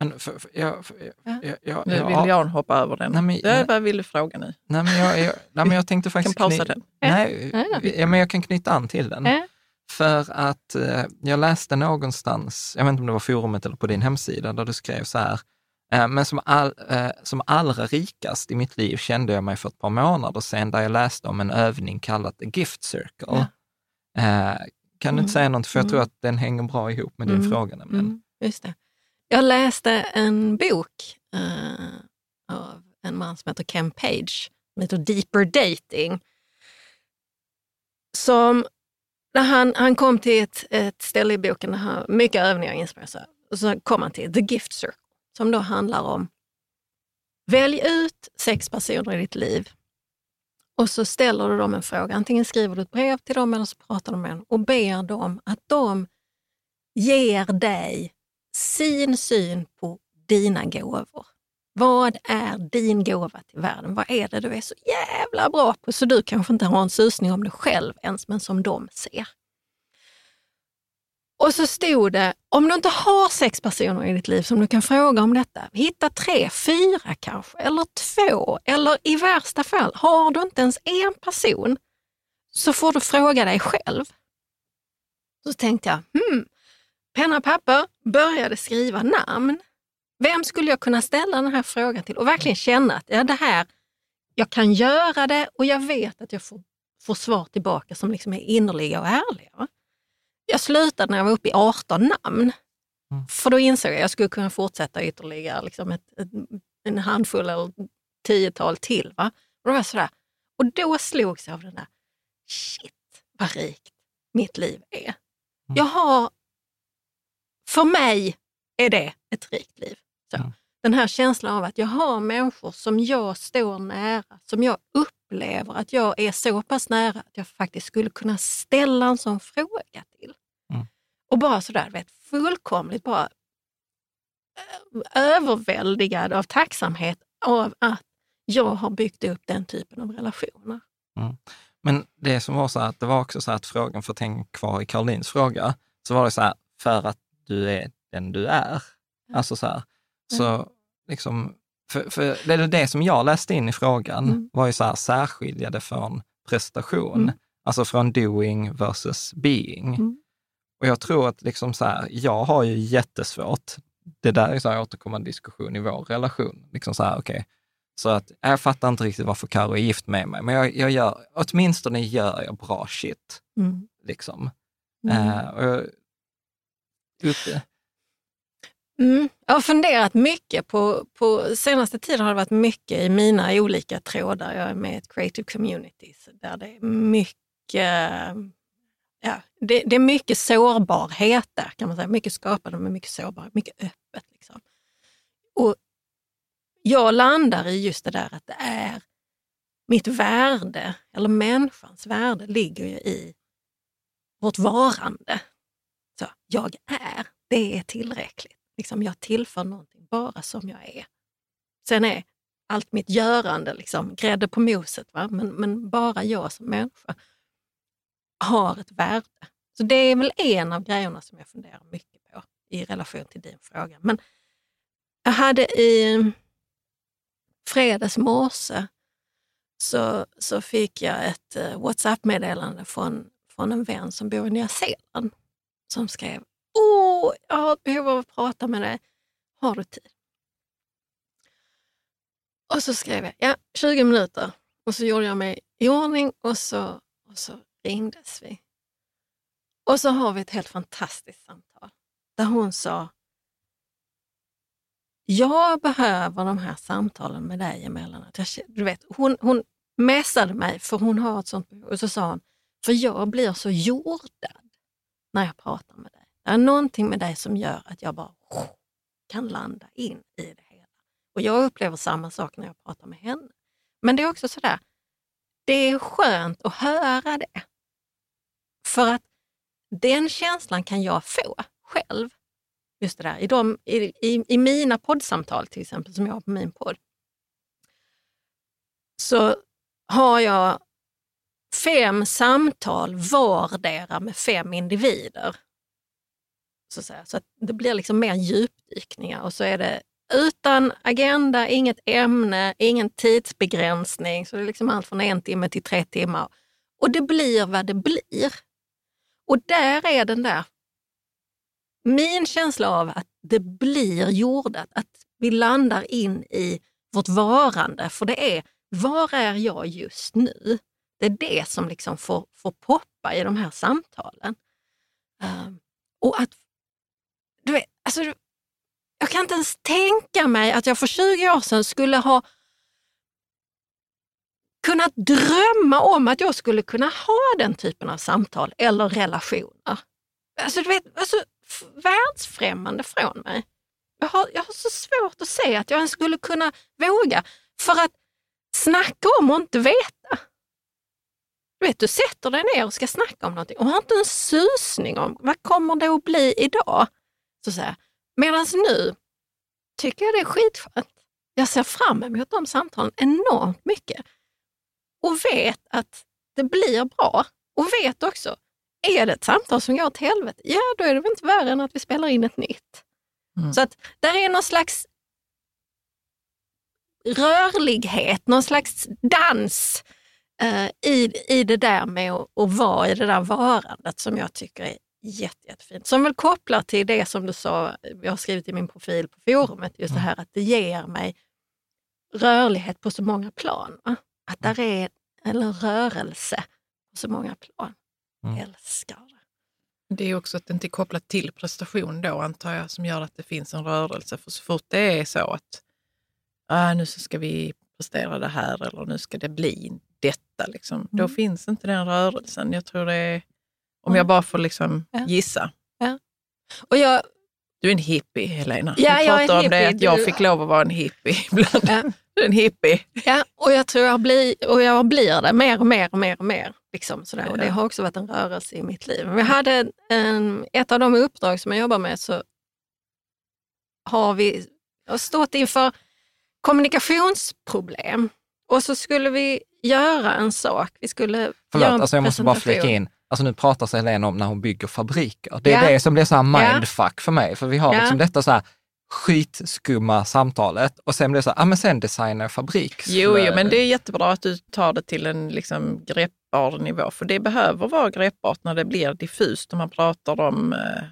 Men för, för, jag, för, Ja. jag, jag, Nu jag, vill Jan hoppa över den. Nej, men- det, vad vill du fråga nu? Nej, men jag, jag, nej, men jag tänkte faktiskt... pausa kny- den. Nej, Ja. ja, men jag kan knyta an till den. Ja. För att eh, jag läste någonstans, jag vet inte om det var forumet eller på din hemsida, där du skrev så här, eh, men som, all, eh, som allra rikast i mitt liv kände jag mig för ett par månader sedan, där jag läste om en övning kallad The Gift Circle. Eh, kan du inte säga något, för jag tror att den hänger bra ihop med din Mm. fråga nämligen. Mm, just det. Jag läste en bok uh, av en man som heter Ken Page, som heter Deeper Dating. Som, när han, han kom till ett, ett ställe i boken där han, mycket övningar inspireras av. Och så kom han till The Gift Circle, som då handlar om välj ut sex personer i ditt liv och så ställer du dem en fråga. Antingen skriver du ett brev till dem eller så pratar du med dem och ber dem att de ger dig sin syn på dina gåvor. Vad är din gåva till världen? Vad är det du är så jävla bra på så du kanske inte har en susning om det själv ens, men som de ser. Och så stod det, om du inte har sex personer i ditt liv som du kan fråga om detta, hitta tre, fyra kanske, eller två, eller i värsta fall, har du inte ens en person så får du fråga dig själv. Så tänkte jag, hmm, penna och papper, började skriva namn. Vem skulle jag kunna ställa den här frågan till och verkligen känna att ja, det här, jag kan göra det och jag vet att jag får, får svar tillbaka som liksom är innerliga och ärliga. Jag slutade när jag var uppe i 18 namn. För då insåg jag att jag skulle kunna fortsätta ytterligare liksom ett, ett, en handfull eller tiotal till. Va? Och, då var sådär. och då slogs jag av den där, shit vad rikt mitt liv är. Jag har, för mig är det ett rikt liv. Så. Mm. Den här känslan av att jag har människor som jag står nära, som jag upplever att jag är så pass nära att jag faktiskt skulle kunna ställa en sån fråga till. Mm. Och bara sådär, vet, fullkomligt bara eh, överväldigad av tacksamhet av att jag har byggt upp den typen av relationer. Men det som var så att det var också så att frågan, för att hänga kvar i Karolins fråga, så var det så här, för att du är den du är. Alltså så här, så liksom, för, för det, är det som jag läste in i frågan Mm. var ju så här, särskilja det från prestation, Mm. alltså från doing versus being. Mm. Och jag tror att liksom så här, jag har ju jättesvårt, det där är så här återkommande diskussion i vår relation, liksom så här, okej, så att jag fattar inte riktigt varför Karo är gift med mig, men jag, jag gör, åtminstone gör jag bra shit. Mm. Liksom. Eh, och jag, uppe? Mm. Jag har funderat mycket på, på senaste tiden har det varit mycket i mina olika trådar. Jag är med i ett creative community där det är mycket, ja, det, det är mycket sårbarhet där kan man säga. Mycket skapande men mycket sårbarhet, mycket öppet. Liksom. Och jag landar i just det där att det är mitt värde, eller människans värde, ligger ju i vårt varande. Så, jag är, det är tillräckligt. Liksom, jag tillför någonting bara som jag är. Sen är allt mitt görande liksom grädde på moset, va? Men, men bara jag som människa har ett värde. Så det är väl en av grejerna som jag funderar mycket på i relation till din fråga. Men jag hade i fredags morse så, så fick jag ett eh, WhatsApp-meddelande från, från en vän som bor i Nya Zeeland som skrev Åh, jag har ett behov av att prata med dig. Har du tid? Och så skrev jag, ja, 20 minuter. Och så gjorde jag mig i ordning och så, och så ringdes vi. Och så har vi ett helt fantastiskt samtal där hon sa, jag behöver de här samtalen med dig emellanåt. Jag, du vet, hon, hon messade mig för hon har ett sånt behov. Och så sa hon, för jag blir så jordad när jag pratar med dig. Det är någonting med dig som gör att jag bara kan landa in i det hela. Och jag upplever samma sak när jag pratar med henne. Men det är också sådär, det är skönt att höra det. För att den känslan kan jag få själv. Just det där, i, de, i, i, i mina poddsamtal till exempel, som jag har på min podd. så har jag fem samtal vardera med fem individer. Så, att, säga. så att det blir liksom mer djupdykningar och så är det utan agenda, inget ämne, ingen tidsbegränsning. Så det är liksom allt från en timme till tre timmar. Och det blir vad det blir. Och där är den där, min känsla av att det blir jordat, att vi landar in i vårt varande. För det är, var är jag just nu? Det är det som liksom får, får poppa i de här samtalen. Um, och att, du vet, alltså, jag kan inte ens tänka mig att jag för 20 år sedan skulle ha kunnat drömma om att jag skulle kunna ha den typen av samtal eller relationer. Alltså, du vet, alltså, världsfrämmande från mig. Jag har, jag har så svårt att se att jag ens skulle kunna våga. För att snacka om och inte veta. Du vet, du sätter dig ner och ska snacka om någonting och har inte en susning om vad kommer det att bli idag. Så Medan nu tycker jag det är skitskönt. Jag ser fram emot de samtalen enormt mycket och vet att det blir bra. Och vet också, är det ett samtal som går åt helvete, ja då är det väl inte värre än att vi spelar in ett nytt. Mm. Så att där är någon slags rörlighet, någon slags dans eh, i, i det där med att, att vara i det där varandet som jag tycker är jätte, jättefint. Som väl kopplar till det som du sa, jag har skrivit i min profil på forumet, just det mm. här att det ger mig rörlighet på så många plan. Va? Att där är en rörelse på så många plan. Mm. Älskar det. Det är också att det inte är kopplat till prestation då, antar jag, som gör att det finns en rörelse. För så fort det är så att ah, nu så ska vi prestera det här eller nu ska det bli detta, liksom, mm. då finns inte den rörelsen. Jag tror det är, om mm. jag bara får liksom ja. gissa. Ja. Och jag, du är en hippie, Helena. Ja, du pratar om det, att jag fick lov att vara en hippie ibland. Ja. Du är en hippie. Ja, och jag tror jag blir, och jag blir det mer och mer och mer och mer. Liksom sådär. Och det har också varit en rörelse i mitt liv. Vi hade en, ett av de uppdrag som jag jobbar med så har vi har stått inför kommunikationsproblem. Och så skulle vi göra en sak. Vi skulle Förlåt, göra alltså jag måste bara flika in. Alltså nu pratar sig Helena om när hon bygger fabriker. Det är ja. det som blir så här mindfuck ja. för mig. För vi har ja. liksom detta så här skitskumma samtalet och sen blir det så här, ah, men sen designar fabrik. Jo, jo, men det är jättebra att du tar det till en liksom greppbar nivå, för det behöver vara greppbart när det blir diffust och man pratar om eh,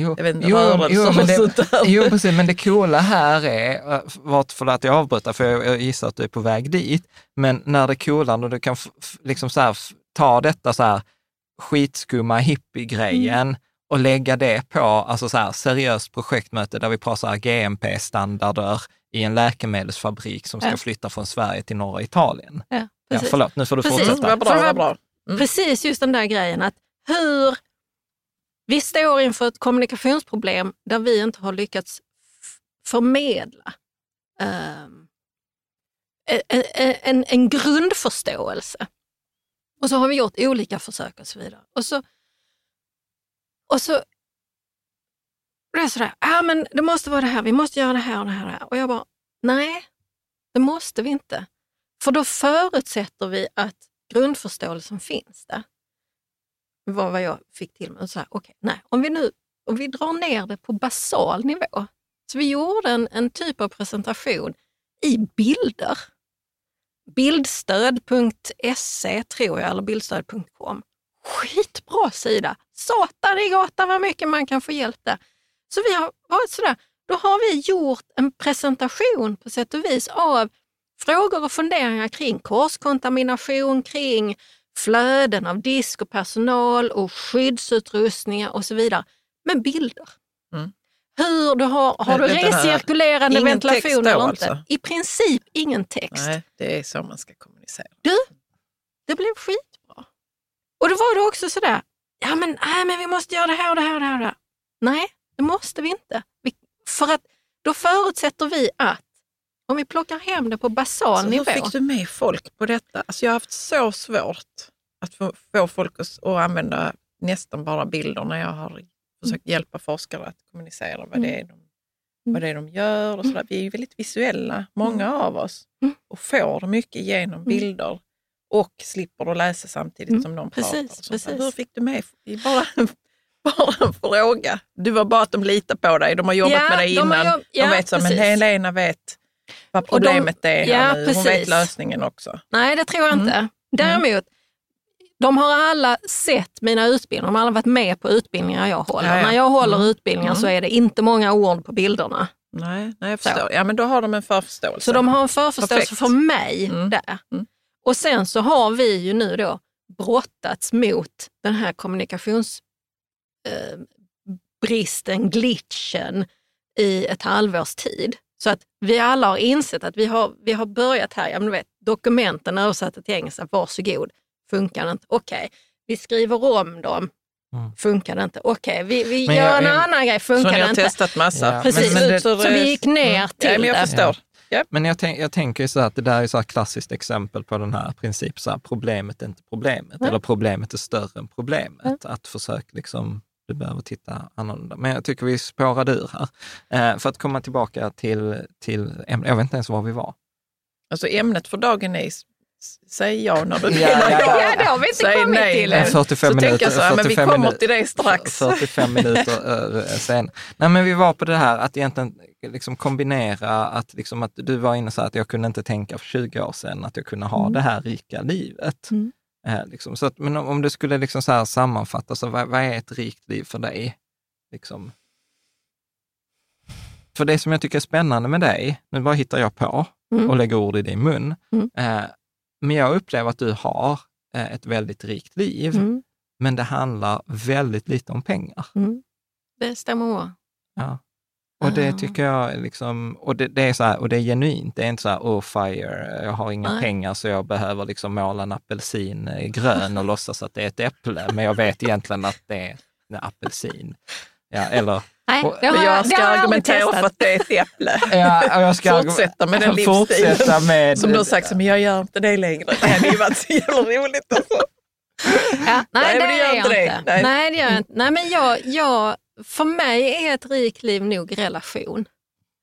Jo, jag vet inte, jo, jo, men det, jo, precis, men det coola här är, eh, vart för att jag avbryter, för jag, jag gissar att du är på väg dit, men när det coola, när du kan liksom så här, ta detta så här skitskumma hippie-grejen mm och lägga det på alltså så här, seriöst projektmöte där vi pratar GMP-standarder i en läkemedelsfabrik som ska ja. flytta från Sverige till norra Italien. Ja, ja, förlåt, nu får du precis. fortsätta. Bra, bra, bra. Mm. Precis just den där grejen att hur vi står inför ett kommunikationsproblem där vi inte har lyckats förmedla um, en, en, en grundförståelse. Och så har vi gjort olika försök och så vidare. Och så och så Det är sådär, ah, men det måste vara det här, vi måste göra det här och det här. Och, det här. och jag bara, nej, det måste vi inte. För då förutsätter vi att grundförståelsen finns där. Det var vad jag fick till mig. Så här, okay, nej, om vi nu om vi drar ner det på basal nivå. Så vi gjorde en, en typ av presentation i bilder. Bildstöd.se tror jag, eller bildstöd.com skitbra sida. Satan i gatan vad mycket man kan få hjälp där. Så vi har varit sådär, då har vi gjort en presentation på sätt och vis av frågor och funderingar kring korskontamination, kring flöden av disk och personal och skyddsutrustningar och så vidare. Med bilder. Mm. Hur du har, har du recirkulerande ventilation eller inte? Alltså. I princip ingen text. Nej, det är så man ska kommunicera. Du, det blev skit och då var det också sådär, ja men, nej, men vi måste göra det här och det här och det här. Nej, det måste vi inte. Vi, för att då förutsätter vi att om vi plockar hem det på basal så nivå. Hur fick du med folk på detta? Alltså jag har haft så svårt att få, få folk att, att använda nästan bara bilder när jag har försökt mm. hjälpa forskare att kommunicera vad det är de vad det är de gör och sådär. Vi är väldigt visuella, många av oss, Mm. och får mycket genom bilder och slipper att läsa samtidigt Mm. som någon Precis, pratar. precis. Hur fick du med? Det bara, bara en fråga. Du var bara att de litar på dig. De har jobbat Ja, med dig de innan. jobb- ja, de vet så, men precis. Helena vet vad Och de- problemet är här ja, nu. Hon vet lösningen också. Nej, det tror jag Mm. inte. Däremot, de har alla sett mina utbildningar, de har alla varit med på utbildningar jag håller. Ja, ja. När jag håller Mm. utbildningar så Mm. är det inte många ord på bilderna. Nej, nej jag Så. förstår. Ja, men då har de en förförståelse. Så de har en förförståelse Perfekt. för mig Mm. där. Mm. Och sen så har vi ju nu då brottats mot den här kommunikationsbristen, eh, glitchen i ett halvårs tid. Så att vi alla har insett att vi har, vi har börjat här, ja, men du vet, dokumenten översatta till engelska, varsågod, funkar det inte? Okej, vi skriver om dem, Mm. funkar det inte? Okej, vi, vi Men gör jag- en jag- annan grej, Så funkar ni det har inte? testat massa. Ja, Precis, men det- så vi gick ner till ja, men jag det. förstår. Ja. Men jag, tänk, jag tänker ju så här att det där är så här klassiskt exempel på den här principen, så här, problemet är inte problemet, Ja. eller problemet är större än problemet. Att försöka liksom, du behöver titta annorlunda. Men jag tycker vi spårade ur här. Eh, för att komma tillbaka till, till ämnet, jag vet inte ens var vi var. Alltså ämnet för dagen är, säg ja när du Ja, ja, ja. Ja, det har vi inte Säg kommit nej till än. 45 så minuter. tänker jag så här, men vi 45 kommer minuter. till det strax. 45 minuter uh, sen. Nej, men vi var på det här att egentligen liksom kombinera att, liksom att du var inne så här att jag kunde inte tänka för 20 år sedan att jag kunde ha Mm. det här rika livet. Mm. Eh, liksom. så att, men om, om du skulle liksom så här sammanfatta, så vad, vad är ett rikt liv för dig? Liksom. För det som jag tycker är spännande med dig, nu bara hittar jag på Mm. och lägger ord i din mun, Mm. eh, men jag upplever att du har eh, ett väldigt rikt liv, Mm. men det handlar väldigt lite om pengar. Mm. Det stämmer. Ja. Och det Ah. tycker jag, är liksom, och det, det är så här, och det är genuint. Det är inte så här, oh fire, jag har inga Nej. pengar så jag behöver liksom måla en apelsin eh, grön och låtsas att det är ett äpple, men jag vet egentligen att det är en apelsin. Ja, eller, Nej, Och- det har jag, ska argumentera för att det är ett äpple. ja, jag ska Fortsätta med den livsstilen. Fortsätta med, Som du har sagt, men jag gör inte det längre. Det hade ju varit så jävla roligt. Alltså. Ja, nej, Nej, det, gör är jag inte det. inte. Nej. Nej. det gör jag inte. Nej, men jag, jag, för mig är ett rikt liv nog relation.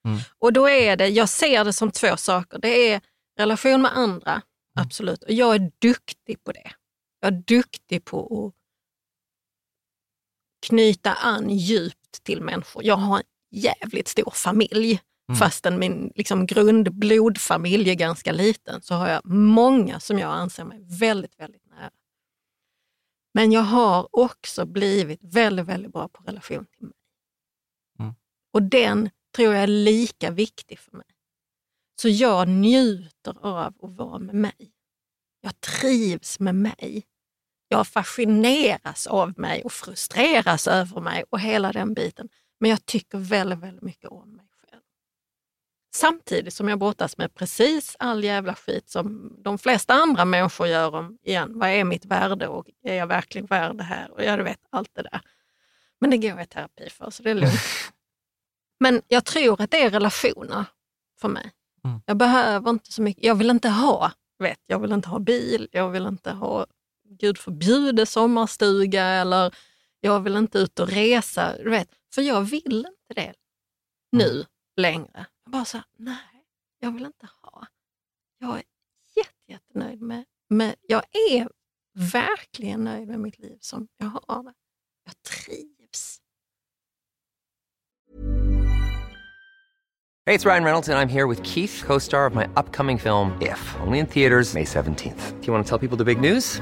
Mm. Och då är det, jag ser det som två saker. Det är relation med andra, absolut. Och jag är duktig på det. Jag är duktig på att knyta an djupt till människor. Jag har en jävligt stor familj. Mm. Fastän min liksom, grundblodfamilj är ganska liten så har jag många som jag anser mig väldigt, väldigt. Men jag har också blivit väldigt, väldigt bra på relation till mig. Mm. Och den tror jag är lika viktig för mig. Så jag njuter av att vara med mig. Jag trivs med mig. Jag fascineras av mig och frustreras över mig och hela den biten. Men jag tycker väldigt, väldigt mycket om mig. Samtidigt som jag brottas med precis all jävla skit som de flesta andra människor gör om, igen, vad är mitt värde och är jag verkligen värd det här? Och jag vet allt det där. Men det går jag i terapi för, så det är lugnt. Men jag tror att det är relationer för mig. Mm. Jag behöver inte så mycket. Jag vill inte ha, vet, jag vill inte ha bil, jag vill inte ha, gud förbjude, sommarstuga eller jag vill inte ut och resa. Vet, för jag vill inte det nu längre. Jag bara så här, nej, jag vill inte ha. Jag är jätte, jättenöjd med, med, jag är verkligen nöjd med mitt liv som jag har det. Jag trivs. Hej, det är Ryan Reynolds, och jag är här med Keith, co star of my upcoming film, If, only in theaters, May 17th. Do you want to tell people the big news?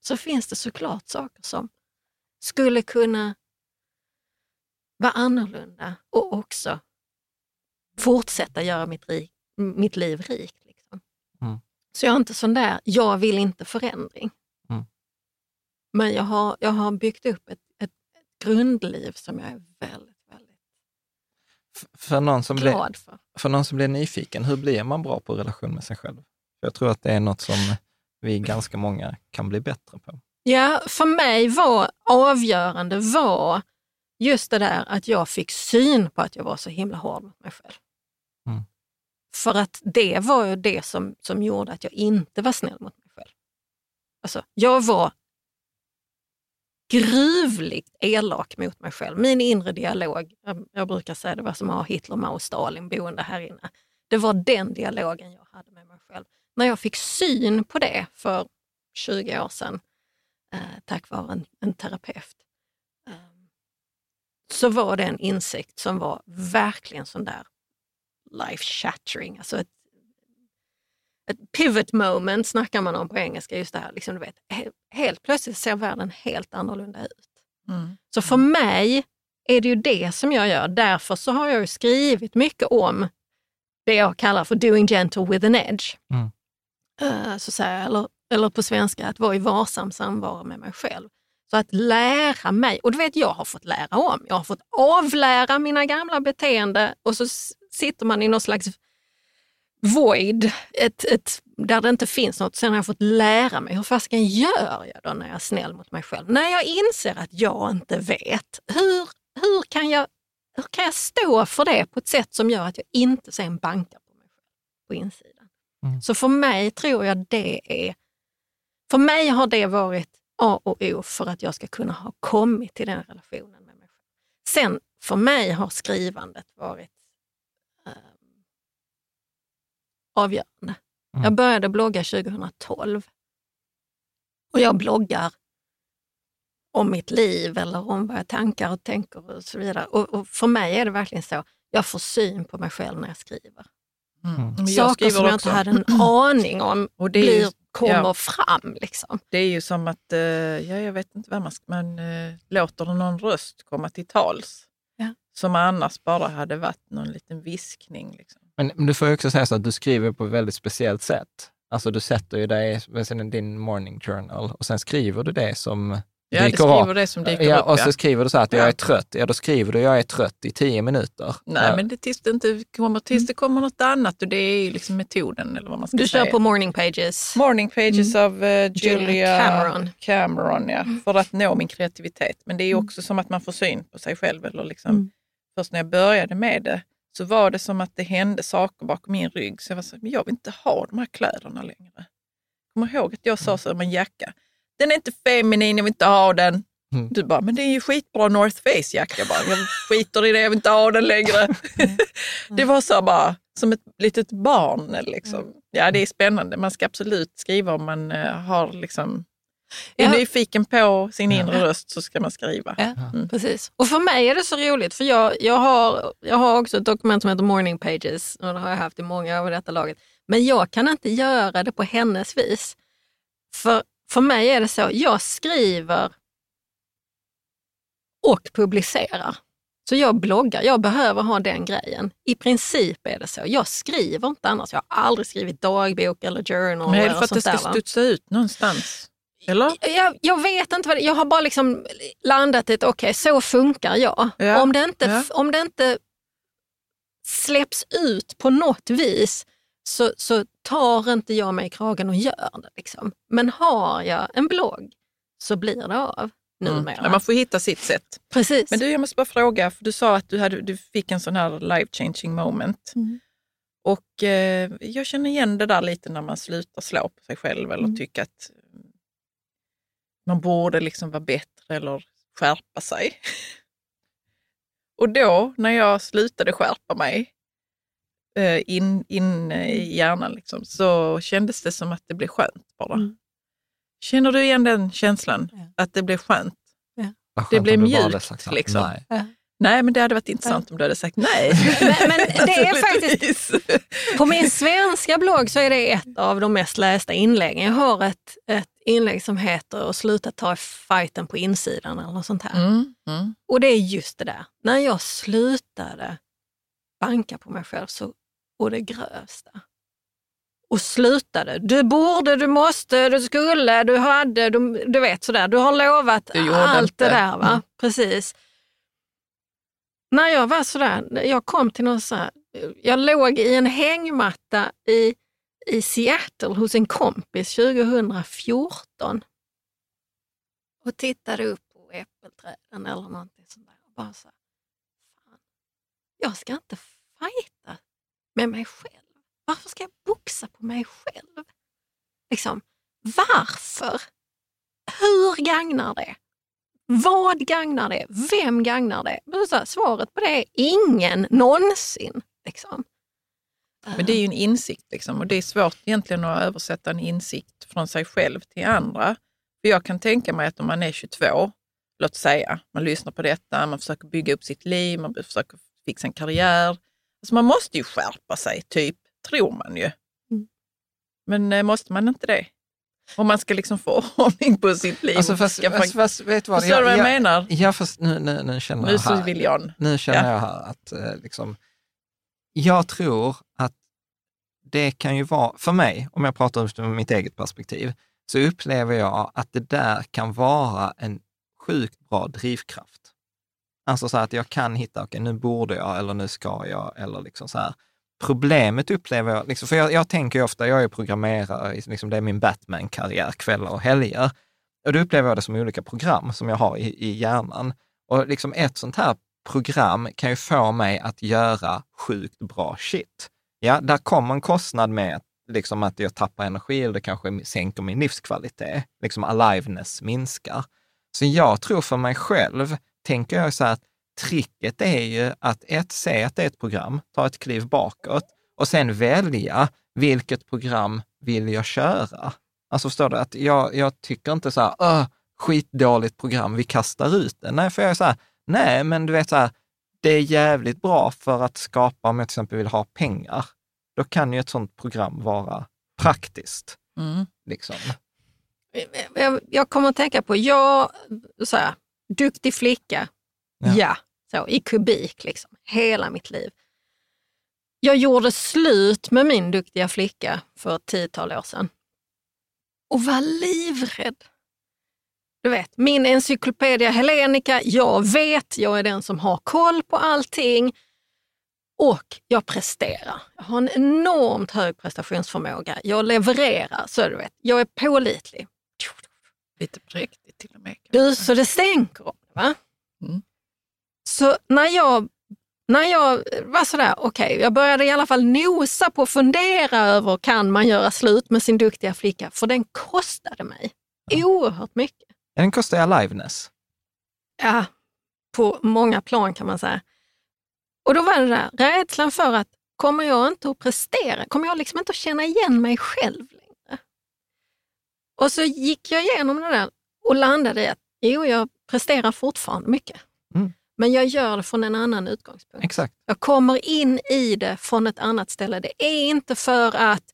så finns det såklart saker som skulle kunna vara annorlunda och också fortsätta göra mitt, rik, mitt liv rikt. Liksom. Mm. Så jag är inte sån där, jag vill inte förändring. Mm. Men jag har, jag har byggt upp ett, ett, ett grundliv som jag är väldigt, väldigt För någon, som blir, glad för. för någon som blir nyfiken, hur blir man bra på relation med sig själv? För jag tror att det är något som vi ganska många kan bli bättre på. Ja, för mig var avgörande var just det där att jag fick syn på att jag var så himla hård mot mig själv. Mm. För att det var ju det som, som gjorde att jag inte var snäll mot mig själv. Alltså, jag var gruvligt elak mot mig själv. Min inre dialog, jag, jag brukar säga det var som att ha Hitler, Mao och Stalin boende här inne. Det var den dialogen jag hade med mig själv. När jag fick syn på det för 20 år sedan, eh, tack vare en, en terapeut, eh, så var det en insikt som var verkligen sån där life shattering. Alltså ett, ett pivot moment snackar man om på engelska. just det här, liksom, du vet, he, Helt plötsligt ser världen helt annorlunda ut. Mm. Så för mig är det ju det som jag gör. Därför så har jag skrivit mycket om det jag kallar för doing gentle with an edge. Mm. Eh, så säga, eller, eller på svenska, att vara i varsam samvaro med mig själv. Så att lära mig, och du vet jag har fått lära om, jag har fått avlära mina gamla beteenden och så sitter man i någon slags void, ett, ett, där det inte finns något. Sen har jag fått lära mig, hur fasiken gör jag då när jag är snäll mot mig själv? När jag inser att jag inte vet, hur, hur, kan jag, hur kan jag stå för det på ett sätt som gör att jag inte sen bankar på mig själv på insidan? Mm. Så för mig tror jag det är, för mig har det varit A och O för att jag ska kunna ha kommit till den relationen med mig själv. Sen för mig har skrivandet varit eh, avgörande. Mm. Jag började blogga 2012 och jag bloggar om mitt liv eller om vad jag tankar och tänker och så vidare. Och, och för mig är det verkligen så, jag får syn på mig själv när jag skriver. Mm. Men jag Saker som jag också. inte hade en aning om Och det är ju- blir, kommer ja. fram. Liksom. Det är ju som att, eh, ja, jag vet inte vad man ska, man eh, låter någon röst komma till tals. Ja. Som annars bara hade varit någon liten viskning. Liksom. Men, men du får ju också säga så att du skriver på ett väldigt speciellt sätt. Alltså du sätter ju dig med din morning journal och sen skriver du det som Ja, dyker skriver det som dyker ja, upp. Och så ja. skriver du så här att jag Ja. är trött. Ja, då skriver du jag är trött i tio minuter. Nej, ja. men det tills det inte kommer, tills det kommer något annat och det är ju liksom metoden eller vad man ska Du säga. kör på morning pages. Morning Pages av eh, Julia, Cameron. Cameron ja, för att nå min kreativitet. Men det är ju också som att man får syn på sig själv. Eller liksom, Mm. Först när jag började med det så var det som att det hände saker bakom min rygg. Så jag var så, men jag vill inte ha de här kläderna längre. Jag kommer ihåg att jag sa så om en jacka. Den är inte feminin, jag vill inte ha den. Mm. Du bara, men det är ju skitbra North Face-jacka. Bara, jag skiter i det, jag vill inte ha den längre. det var så bara, som ett litet barn. Liksom. Ja, det är spännande. Man ska absolut skriva om man eh, har liksom, är Ja. nyfiken på sin inre röst så ska man skriva. Ja, Mm. precis. Och för mig är det så roligt, för jag, jag, har, jag har också ett dokument som heter Morning Pages och det har jag haft i många vid detta laget. Men jag kan inte göra det på hennes vis. För, för mig är det så, jag skriver och publicerar. Så jag bloggar, jag behöver ha den grejen. I princip är det så. Jag skriver inte annars. Jag har aldrig skrivit dagbok eller journal. Men är det för att det ska där, studsa ut någonstans? Eller? Jag, jag vet inte vad det Jag har bara liksom landat i att okej, så funkar jag. Ja, Om, det inte, ja. om det inte släpps ut på något vis så, så tar inte jag mig i kragen och gör det. Liksom. Men har jag en blogg så blir det av. numera. Ja, man får hitta sitt sätt. Precis. Men du, jag måste bara fråga, för du sa att du, hade, du fick en sån här life changing moment. Mm. Och eh, jag känner igen det där lite när man slutar slå på sig själv eller Mm. tycker att man borde liksom vara bättre eller skärpa sig. Och då, när jag slutade skärpa mig eh, in, in i hjärnan, liksom, så kändes det som att det blev skönt bara. Mm. Känner du igen den känslan? Ja. Att det blev skönt? Vad skönt Det blev mjukt, liksom. Nej. Nej, men det hade varit intressant om du hade sagt nej. Men, men det är faktiskt, på min svenska blogg så är det ett av de mest lästa inläggen. Jag har ett, ett inlägg som heter att sluta ta fighten på insidan eller något sånt här. Mm, mm. Och det är just det där, när jag slutade banka på mig själv så, och det grövsta. Och slutade. Du borde, du måste, du skulle, du hade, du, du vet sådär. Du har lovat allt inte. det där. va? Mm. Precis. När jag var sådär, jag kom till någon så här, jag låg i en hängmatta i, i Seattle hos en kompis 2014 och tittade upp på äppelträden eller någonting sånt där. Och bara så här, fan, jag ska inte fighta med mig själv. Varför ska jag boxa på mig själv? Liksom, varför? Hur gagnar det? Vad gagnar det? Vem gagnar det? Så här, svaret på det är ingen någonsin. Liksom. Men det är ju en insikt liksom, och det är svårt egentligen att översätta en insikt från sig själv till andra. För jag kan tänka mig att om man är 22, låt säga, man lyssnar på detta, man försöker bygga upp sitt liv, man försöker fixa en karriär. Alltså man måste ju skärpa sig, typ, tror man ju. Mm. Men eh, måste man inte det? Om man ska liksom få ordning på sitt liv. Alltså fast, skaffa- fast, fast vet du vad? Förstår du vad jag jag, menar? Ja, fast nu, nu, nu känner Nu jag här. vill jag. Nu känner Ja. jag här att eh, liksom, jag tror att det kan ju vara, för mig, om jag pratar utifrån mitt eget perspektiv, så upplever jag att det där kan vara en sjukt bra drivkraft. Alltså så här att jag kan hitta, okej nu borde jag eller nu ska jag eller liksom så här. Problemet upplever jag, liksom, för jag, jag tänker ju ofta, jag är programmerare, liksom, det är min Batman-karriär, kvällar och helger. Och då upplever jag det som olika program som jag har i, i hjärnan. Och liksom ett sånt här program kan ju få mig att göra sjukt bra shit. Ja, där kommer en kostnad med liksom att jag tappar energi eller det kanske sänker min livskvalitet. Liksom aliveness minskar. Så jag tror för mig själv, tänker jag så här att tricket är ju att ett, se att det är ett program, ta ett kliv bakåt och sen välja vilket program vill jag köra. Alltså förstår du, att jag, jag tycker inte så här, "Åh, skitdåligt program, vi kastar ut det. Nej, för jag är så här, nej, men du vet så här, det är jävligt bra för att skapa, om jag till exempel vill ha pengar, då kan ju ett sånt program vara praktiskt. Mm. Liksom. Jag, jag kommer att tänka på, jag, så här, duktig flicka, Ja. ja. så, i kubik liksom, hela mitt liv. Jag gjorde slut med min duktiga flicka för ett tiotal år sedan och var livrädd. Du vet, min encyklopedia Helenica, jag vet, jag är den som har koll på allting och jag presterar. Jag har en enormt hög prestationsförmåga. Jag levererar, så du vet, jag är pålitlig. Lite präktigt till och med. Du, så det stänker om det. Va? Mm. Så när jag, när jag var sådär, okej, jag började i alla fall nosa på att fundera över, kan man göra slut med sin duktiga flicka? För den kostade mig oerhört mycket. Ja, den kostar ju aliveness. Ja, på många plan kan man säga. Och då var det där rädslan för att kommer jag inte att prestera? Kommer jag liksom inte att känna igen mig själv längre? Och så gick jag igenom det där och landade i att jo, jag presterar fortfarande mycket. Mm. Men jag gör det från en annan utgångspunkt. Exakt. Jag kommer in i det från ett annat ställe. Det är inte för att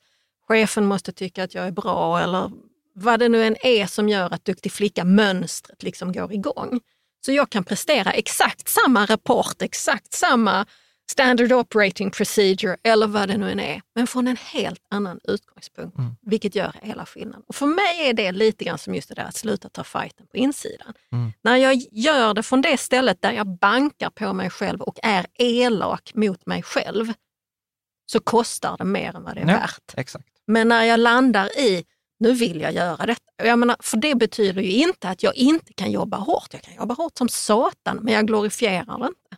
chefen måste tycka att jag är bra eller vad det nu än är som gör att duktig flicka-mönstret liksom går igång. Så jag kan prestera exakt samma rapport, exakt samma standard operating procedure eller vad det nu än är, men från en helt annan utgångspunkt, Mm. vilket gör hela skillnaden. Och för mig är det lite grann som just det där att sluta ta fighten på insidan. Mm. När jag gör det från det stället där jag bankar på mig själv och är elak mot mig själv, så kostar det mer än vad det är Ja. värt. Exakt. Men när jag landar i, nu vill jag göra detta. Jag menar, för det betyder ju inte att jag inte kan jobba hårt. Jag kan jobba hårt som satan, men jag glorifierar det inte.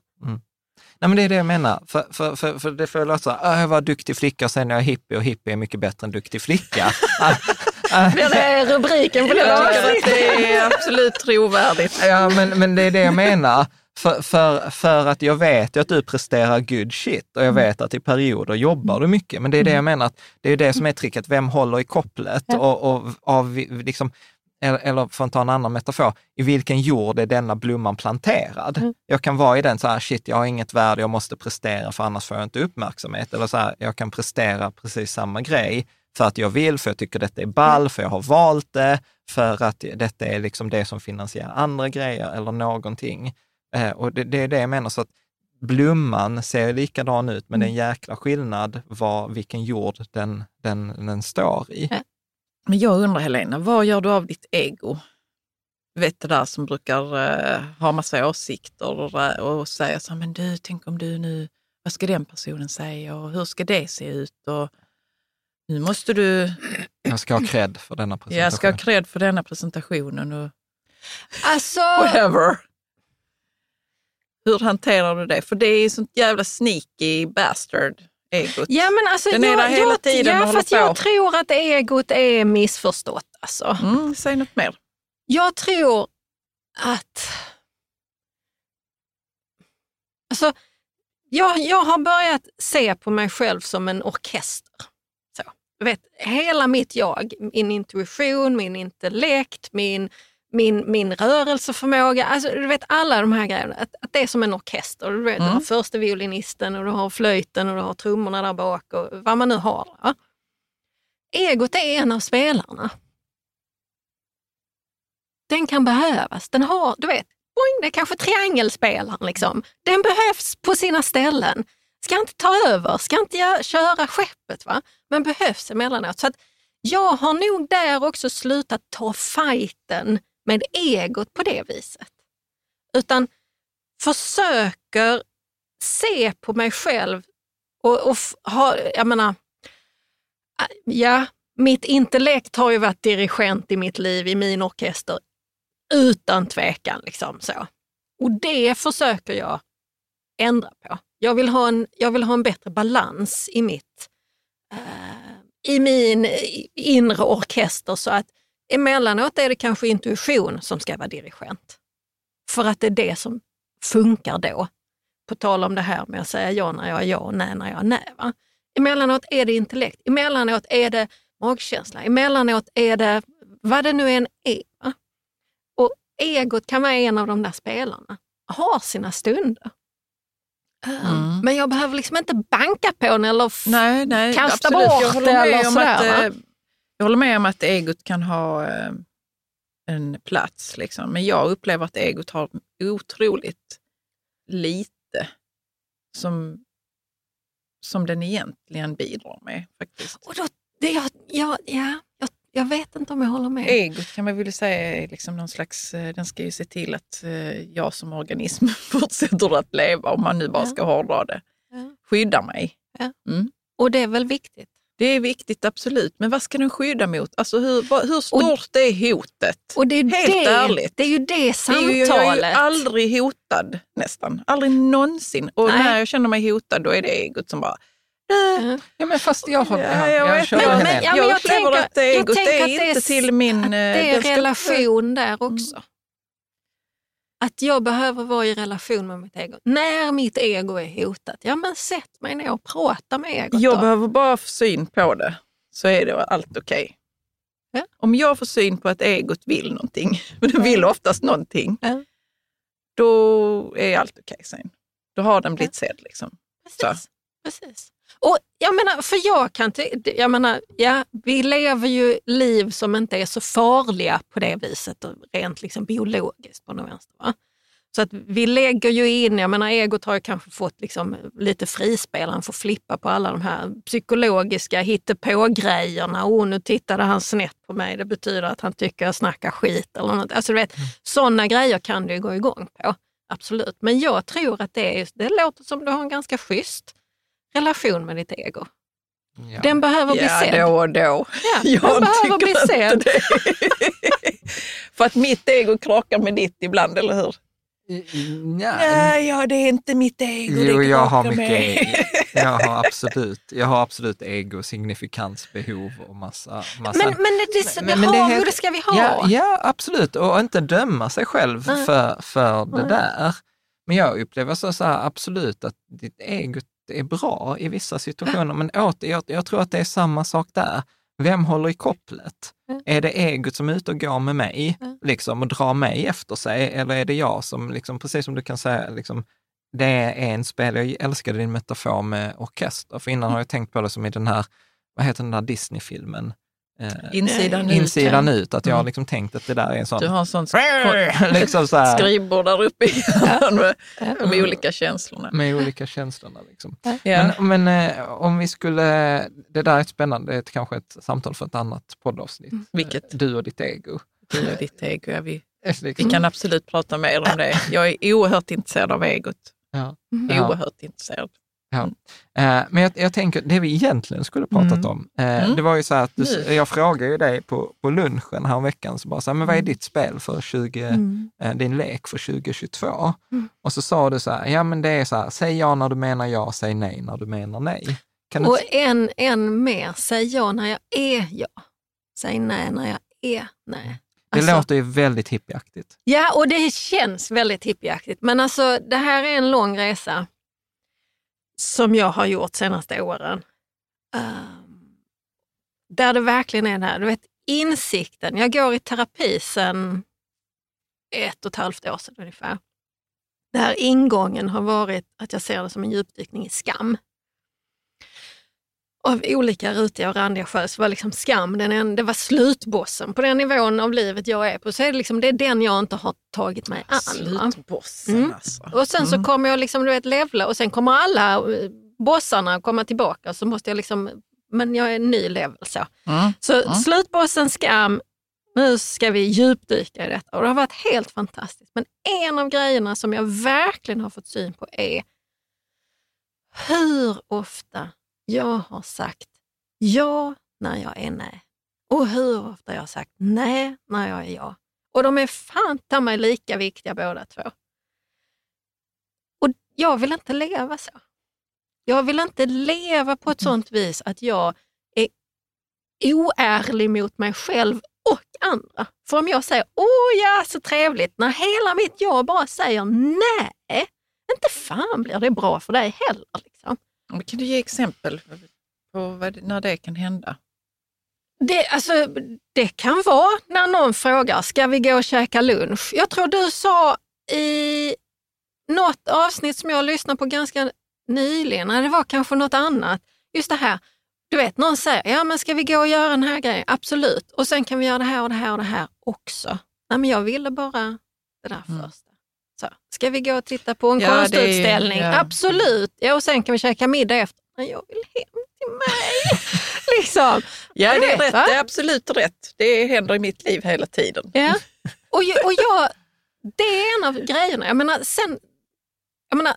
Nej, men det är det jag menar. För, för, för, för det får låta så här, "Ah, jag var duktig flicka och sen är jag hippie och hippie är mycket bättre än duktig flicka. Blir det rubriken på det Jag tycker avsnittet? att det är absolut trovärdigt. Ja, men, men det är det jag menar. För, för, för att jag vet ju att du presterar good shit och jag vet att i perioder jobbar du mycket. Men det är det jag menar, att det är det som är tricket. Vem håller i kopplet? Och, och av, liksom, eller, eller för att ta en annan metafor, i vilken jord är denna blomman planterad? Jag kan vara i den så här, shit, jag har inget värde, jag måste prestera för annars får jag inte uppmärksamhet. Eller så här, jag kan prestera precis samma grej för att jag vill, för jag tycker detta är ball, för jag har valt det, för att detta är liksom det som finansierar andra grejer eller någonting. Eh, och det, det är det jag menar, så att blomman ser likadan ut, men det är en jäkla skillnad var, vilken jord den, den, den står i. Men jag undrar Helena, vad gör du av ditt ego? Vet det där som brukar eh, ha massa åsikter och, eh, och säga så här, men du, tänk om du nu, vad ska den personen säga och hur ska det se ut? Och nu måste du, Jag ska ha cred för denna presentation. jag ska ha cred för denna presentationen och Alltså, whatever. Hur hanterar du det? För det är ju sånt jävla sneaky bastard, egot. ja, men alltså, Den är jag, där hela jag, tiden Ja, fast jag tror att egot är missförstått. Alltså. Mm, säg något mer. Jag tror att... Alltså, jag, jag har börjat se på mig själv som en orkester. Så, vet, hela mitt jag, min intuition, min intellekt, min, min, min rörelseförmåga, alltså, du vet alla de här grejerna, att, att det är som en orkester. Du, vet, du har första violinisten och du har flöjten och du har trummorna där bak och vad man nu har. Va? Egot är en av spelarna den kan behövas. Den har, du vet, boing, det är kanske triangelspelaren. Liksom. Den behövs på sina ställen. Ska inte ta över, ska inte köra skeppet, va? men behövs emellanåt. Så att jag har nog där också slutat ta fighten med egot på det viset. Utan försöker se på mig själv och, och ha, jag menar, ja, mitt intellekt har ju varit dirigent i mitt liv, i min orkester, utan tvekan. Liksom så. Och det försöker jag ändra på. Jag vill ha en, jag vill ha en bättre balans i mitt eh, i min inre orkester så att emellanåt är det kanske intuition som ska vara dirigent. För att det är det som funkar då. På tal om det här med att säga ja när jag är ja och nej när jag är nej. Va? Emellanåt är det intellekt, emellanåt är det magkänsla, emellanåt är det vad det nu än är. Va? Och egot kan vara en av de där spelarna. Har sina stunder. Mm. Men jag behöver liksom inte banka på den eller Nej, nej, kasta absolut. bort jag det eller sådär. att, eh, Jag håller med om att egot kan ha eh, en plats, liksom. men jag upplever att egot har otroligt lite som, som den egentligen bidrar med. faktiskt. Och då, det, jag, jag, ja, jag, jag vet inte om jag håller med. Egot kan man väl säga är liksom någon slags, eh, den ska ju se till att eh, jag som organism fortsätter att leva, om man nu bara Ja. ska hårdra det. Ja. Skydda mig. Ja. Mm. Och det är väl viktigt. Det är viktigt, absolut. Men vad ska den skydda mot? Alltså hur, hur stort är hotet? Och det är, Helt det, ärligt. det är ju det Det är ju, samtalet. jag är ju aldrig hotad nästan. Aldrig någonsin. Och Nej. när jag känner mig hotad då är det egot som bara... Ja. Ja, men fast jag har... Ja, Ja, jag jag kör Men- den. ja, men jag jag upplever tänker- att det egot är det är inte till min... Att det eh, är ska inte- relation där också. Att jag behöver vara i relation med mitt ego. När mitt ego är hotat, ja men sätt mig ner och prata med egot. Jag då. behöver bara få syn på det, så är det allt okej. Ja. Om jag får syn på att egot vill någonting, men det vill oftast någonting, Ja. då är allt okej sen. Då har den blivit sedd. Liksom. Precis. Precis. Och jag menar, för jag kan jag menar, ja, vi lever ju liv som inte är så farliga på det viset, rent liksom biologiskt på något vänster. Va? Så att vi lägger ju in, jag menar egot har ju kanske fått liksom lite frispel, han får flippa på alla de här psykologiska hittepå-grejerna. Oh, nu tittade han snett på mig, det betyder att han tycker jag snackar skit eller något. Alltså, du vet, Sådana grejer kan du ju gå igång på, absolut. Men jag tror att det, är, det låter som du har en ganska schysst relation med ditt ego. Ja. Den behöver bli Ja, sedd. då och då. Ja, Jag den behöver bli inte sedd. det. För att mitt ego krockar med ditt ibland, eller hur? Nej, ja, det är inte mitt ego Jo, det jag har mycket med. ego. Jag har absolut, jag har absolut ego, signifikansbehov och massa... massa Men, men det, det, det, Men- men det har är vi och helt- det ska vi ha. Ja, ja, absolut. Och inte döma sig själv Nej. för, för det Nej. där. Men jag upplever så, så här, absolut att ditt ego är bra i vissa situationer. Men åter, jag, jag tror att det är samma sak där. Vem håller i kopplet? Mm. Är det egot som är ute och går med mig Mm. liksom, och drar mig efter sig? Eller är det jag som, liksom, precis som du kan säga, liksom, det är en spel, jag älskade din metafor med orkester, för innan har jag tänkt på det som i den här, vad heter den där Disney-filmen? Eh, Insidan ut. insidan ut, att jag har Mm. liksom tänkt att det där är en sån... Du har en sån sk- liksom så här, skrivbord där uppe i med de olika känslorna. med olika känslorna. Liksom. Ja. Men, men eh, om vi skulle, det där är ett spännande, det är ett, kanske ett samtal för ett annat poddavsnitt. Vilket? Du och ditt ego. Du och ditt ego. Ja, vi, vi Liksom. kan absolut prata mer om det. Jag är oerhört intresserad av egot. Ja. Ja. Oerhört intresserad. Ja. Eh, men jag, jag tänker, det vi egentligen skulle pratat Mm. om, eh, Mm. det var ju så att du, jag frågade ju dig på, på lunchen här veckan, så bara så här, men vad är ditt spel för 20, Mm. eh, din lek för 2022? Mm. Och så sa du så här, ja men det är så här, säg ja när du menar ja, säg nej när du menar nej. Kan du Och inte- en, en mer, säg ja när jag är ja. Säg nej när jag är nej. det Alltså- låter ju väldigt hippieaktigt. Ja, och det känns väldigt hippieaktigt. Men alltså, det här är en lång resa som jag har gjort senaste åren. Ehm, där det verkligen är den här, du vet insikten. Jag går i terapi sedan ett och ett halvt år sedan ungefär. Där ingången har varit att jag ser det som en djupdykning i skam. Av olika rutiga och randiga skäl så var liksom skam, den en, det var slutbossen. På den nivån av livet jag är på så är det, liksom, det är den jag inte har tagit mig an. Slutbossen Mm. alltså. Och sen så Mm. kommer jag liksom, du vet, levla och sen kommer alla eh, bossarna komma tillbaka. Så måste jag liksom, men jag är en ny level så. Mm. Så Mm. slutbossen skam, nu ska vi djupdyka i detta. Och det har varit helt fantastiskt. Men en av grejerna som jag verkligen har fått syn på är hur ofta jag har sagt ja när jag är nej. Och hur ofta jag har sagt nej när jag är ja. Och de är fan ta mig lika viktiga båda två. Och jag vill inte leva så. Jag vill inte leva på ett sånt vis att jag är oärlig mot mig själv och andra. För om jag säger åh ja, så trevligt, när hela mitt jag bara säger nej, inte fan blir det bra för dig heller. Liksom. Kan du ge exempel på vad, när det kan hända? Det, alltså, det kan vara när någon frågar, ska vi gå och käka lunch? Jag tror du sa i något avsnitt som jag lyssnade på ganska nyligen, nej, det var kanske något annat, just det här, du vet någon säger, ja men ska vi gå och göra den här grejen? Absolut, och sen kan vi göra det här och det här och det här också. Nej men jag ville bara det där Mm. första. Så, ska vi gå och titta på en Ja, det är- konstutställning? ja. Absolut, ja, och sen kan vi käka middag efter. Nej, jag vill hem till mig. liksom. Ja, det är, rätt. det är absolut rätt. Det händer i mitt liv hela tiden. Ja. Och, jag, och jag, det är en av grejerna. Jag menar, sen, jag menar,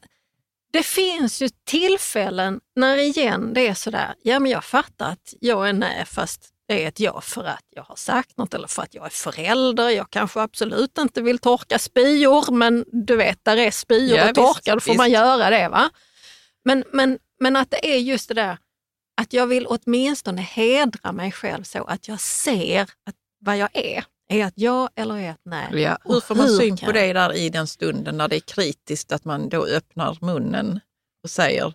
det finns ju tillfällen när igen det är sådär, ja men jag fattar att jag är nej fast det är ett ja för att jag har sagt något eller för att jag är förälder. Jag kanske absolut inte vill torka spyor men du vet, där är spyor Ja, att visst, torka, då får man visst. göra det. va? Men, men, men att det är just det där att jag vill åtminstone hedra mig själv så att jag ser att vad jag är. Är att ja eller är att nej? Ja, Och hur får man syn på det där i den stunden när det är kritiskt att man då öppnar munnen och säger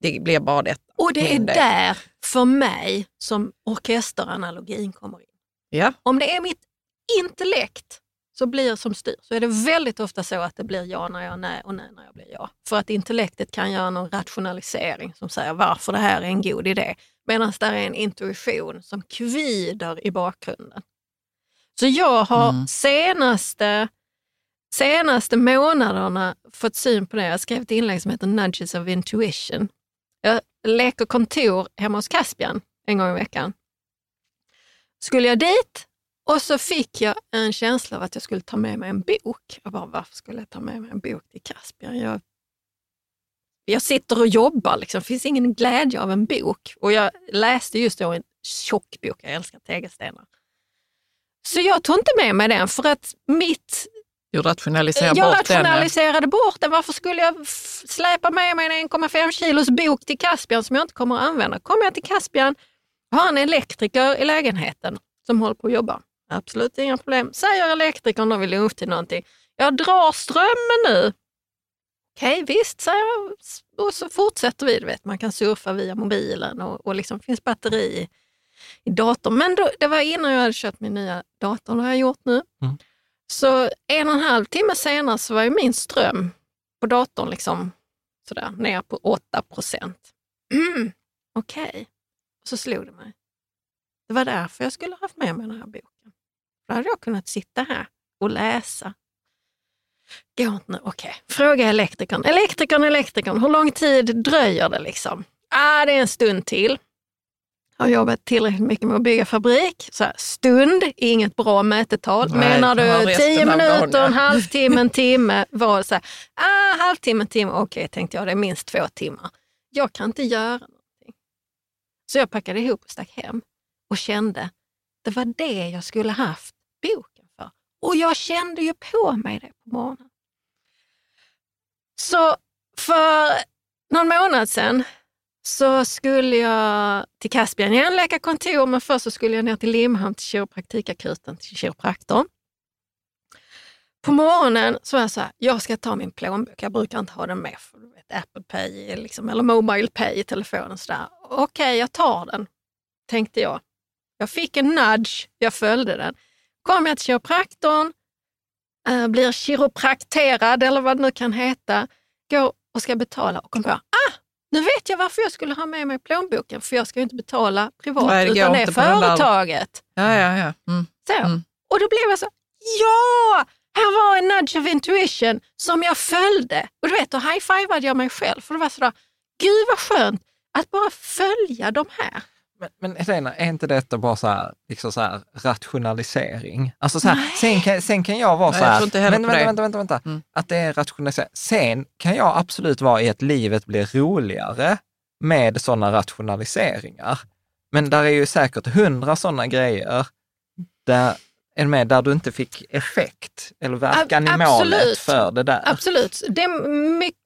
det blir bara detta. Och det är där för mig som orkesteranalogin kommer in. Ja. Om det är mitt intellekt så blir som styr så är det väldigt ofta så att det blir ja när jag är nej och nej när jag blir ja. För att intellektet kan göra någon rationalisering som säger varför det här är en god idé. Medan det är en intuition som kvider i bakgrunden. Så jag har Mm. senaste, senaste månaderna fått syn på det. Jag skrev ett inlägg som heter Nudges of Intuition. Jag leker kontor hemma hos Caspian en gång i veckan. Skulle jag dit och så fick jag en känsla av att jag skulle ta med mig en bok. Jag bara, varför skulle jag ta med mig en bok till Caspian? Jag jag sitter och jobbar, liksom. det finns ingen glädje av en bok. Och jag läste just då en tjock bok, jag älskar tegelstenar. Så jag tog inte med mig den för att mitt... Du rationaliserar jag bort den. rationaliserade bort den. Varför skulle jag släpa med mig en 1,5 kilos bok till Caspian som jag inte kommer att använda? Kommer jag till Caspian har en elektriker i lägenheten som håller på att jobba. Absolut inga problem. Säger elektrikern då vid lunchtid någonting. Jag drar strömmen nu. Okej, visst, säger jag. Och så fortsätter vi. Du vet, man kan surfa via mobilen och, och liksom finns batteri i, i datorn. Men då, det var innan jag hade köpt min nya dator, det har jag gjort nu. Mm. Så en och en halv timme senare så var ju min ström på datorn liksom sådär, ner på 8 procent. Mm, Okej, och så slog det mig. Det var därför jag skulle haft med mig den här boken. Då hade jag kunnat sitta här och läsa. Går inte nu? Okej, fråga elektrikern. Elektrikern, elektrikern, hur lång tid dröjer det liksom? Ah, det är en stund till. Har jobbat tillräckligt mycket med att bygga fabrik. Så här, stund, inget bra mätetal. Nej, Menar du tio dagen, minuter, ja. en halvtimme, en timme? Var så här, ah, halvtimme, en timme. Okej, tänkte jag, det är minst två timmar. Jag kan inte göra någonting. Så jag packade ihop och stack hem och kände, det var det jag skulle haft boken för. Och jag kände ju på mig det på morgonen. Så för någon månad sedan så skulle jag till Caspian igen, läkarkontor, men först så skulle jag ner till Limhamn till kiropraktikakuten, till kiropraktorn. På morgonen så var jag så här, jag ska ta min plånbok. Jag brukar inte ha den med, för du vet, Apple Pay liksom, eller Mobile Pay i telefonen. Okej, okay, Okej, jag tar den, tänkte jag. Jag fick en nudge, jag följde den. Kom jag till kiropraktorn, äh, blir kiroprakterad eller vad det nu kan heta, går och ska betala och kom på, nu vet jag varför jag skulle ha med mig plånboken, för jag ska ju inte betala privat, Nej, det utan det är företaget. Ja, ja, ja. Mm. Så. Mm. Och då blev jag så, ja! Här var en nudge of intuition som jag följde. Och du vet, då high-fivade jag mig själv. För det var sådär, gud vad skönt att bara följa de här. Men, men Helena, är inte detta bara så här, liksom så här rationalisering? Alltså så här, sen, kan, sen kan jag vara Nej, så jag här, inte heller vänta, vänta, vänta, vänta, vänta, Mm. att det är rationalisering. Sen kan jag absolut vara i att livet blir roligare med sådana rationaliseringar. Men där är ju säkert hundra sådana grejer där, är med, där du inte fick effekt eller verkan Ab- i målet absolut. för det där. Absolut, det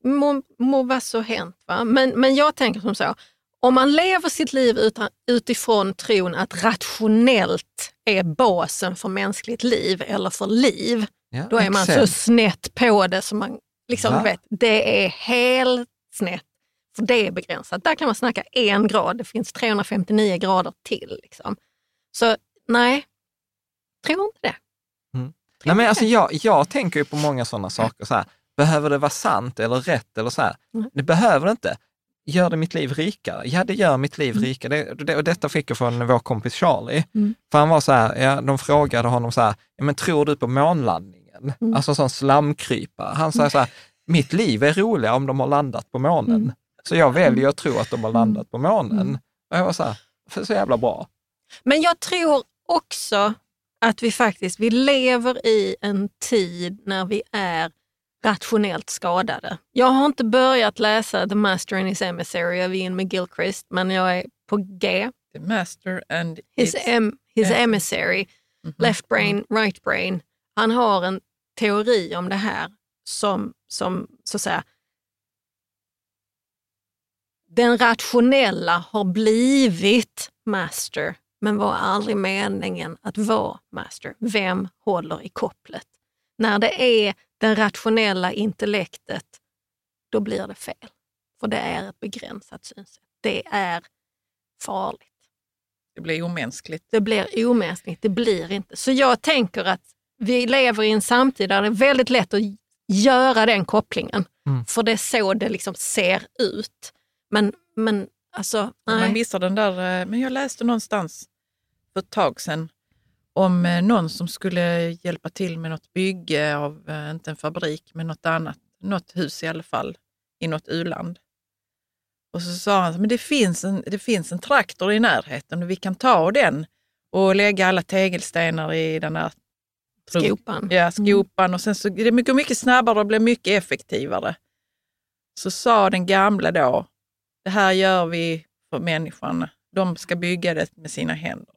må, må vara så hänt. Va? Men, men jag tänker som så, om man lever sitt liv utan, utifrån tron att rationellt är basen för mänskligt liv eller för liv, Ja, då är man så exakt. snett på det som man liksom, Va? vet, det är helt snett. För det är begränsat. Där kan man snacka en grad, det finns 359 grader till. Liksom. Så nej, tror inte det. Nej, men alltså jag, jag tänker ju på många sådana saker. Så här, behöver det vara sant eller rätt? eller så här? Mm. Det behöver det inte. Gör det mitt liv rikare? Ja, det gör mitt liv Mm. rikare. Det, det, och detta fick jag från vår kompis Charlie. Mm. För han var så här, ja, de frågade honom så här, ja, men tror du på månlandningen? Mm. Alltså sån slamkrypare. Han sa så här, mitt liv är roligare om de har landat på månen. Mm. Så jag väljer att tro att de har landat på månen. Mm. Och jag var så här, för så jävla bra. Men jag tror också att vi faktiskt vi lever i en tid när vi är rationellt skadade. Jag har inte börjat läsa The Master and His Emissary av Ian McGilchrist, men jag är på G. The master and His, em, his Yeah. Emissary, Mhm. Left Brain, Right Brain. Han har en teori om det här som, som så att säga, den rationella har blivit master, men var aldrig meningen att vara master. Vem håller i kopplet? När det är det rationella intellektet, då blir det fel. För det är ett begränsat synsätt. Det är farligt. Det blir omänskligt. Det blir omänskligt, det blir inte. Så jag tänker att vi lever i en samtid där det är väldigt lätt att göra den kopplingen. Mm. För det är så det liksom ser ut. Men, men alltså, Man nej. missar den där, eh, men jag läste någonstans för ett tag sedan om eh, någon som skulle hjälpa till med något bygge av, eh, inte en fabrik, men något annat, något hus i alla fall, i något uland. Och så sa han, men det finns en, det finns en traktor i närheten och vi kan ta den och lägga alla tegelstenar i den här Skopan. Ja, skopan och sen så det går mycket snabbare och blir mycket effektivare. så sa den gamla då, det här gör vi för människan. De ska bygga det med sina händer.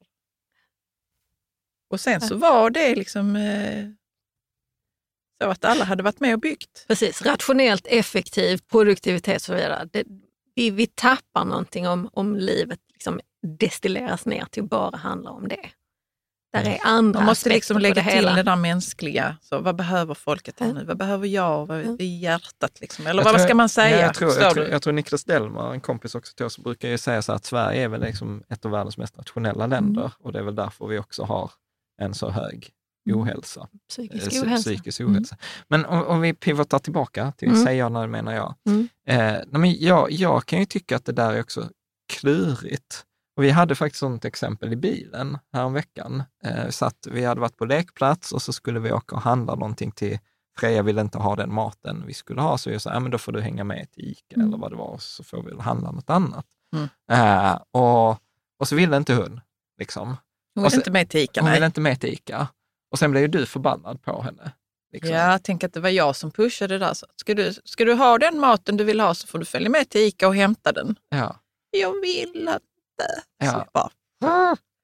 Och sen så var det liksom eh, så att alla hade varit med och byggt. Precis, rationellt, effektivt, produktivitet och så vidare. Det, vi, vi tappar någonting om, om livet liksom destilleras ner till att bara handla om det. Där är andra Man måste liksom lägga det till hela. det där mänskliga. Så vad behöver folket här nu? Vad behöver jag? Vad i hjärtat? Liksom? Eller Jag vad tror- ska man säga? Ja, jag, tror, jag, tror, jag tror Niklas Delmar, en kompis också till oss, brukar ju säga så att Sverige är väl liksom ett av världens mest rationella länder Mm. och det är väl därför vi också har en så hög ohälsa. Psykisk Eh, ohälsa. Psykisk ohälsa. Men om, om vi pivotar tillbaka till Mm. säger jag när det menar jag. Mm. Eh, men jag. Jag kan ju tycka att det där är också klurigt. Och vi hade faktiskt sånt exempel i bilen häromveckan. Eh, så att vi hade varit på lekplats och så skulle vi åka och handla någonting till Freja ville inte ha den maten vi skulle ha, så jag sa, ja, men då får du hänga med till Ica Mm. eller vad det var, så får vi handla något annat. Mm. Eh, och, och så ville inte hon. Liksom. Hon och vill sen- inte med till Ica. Hon nej. ville inte med till Ica. Och sen blev ju du förbannad på henne. Liksom. Ja, tänk att det var jag som pushade det där. Så, ska, du, ska du ha den maten du vill ha så får du följa med till Ica och hämta den. Ja. Jag vill inte. Ja. Så bara,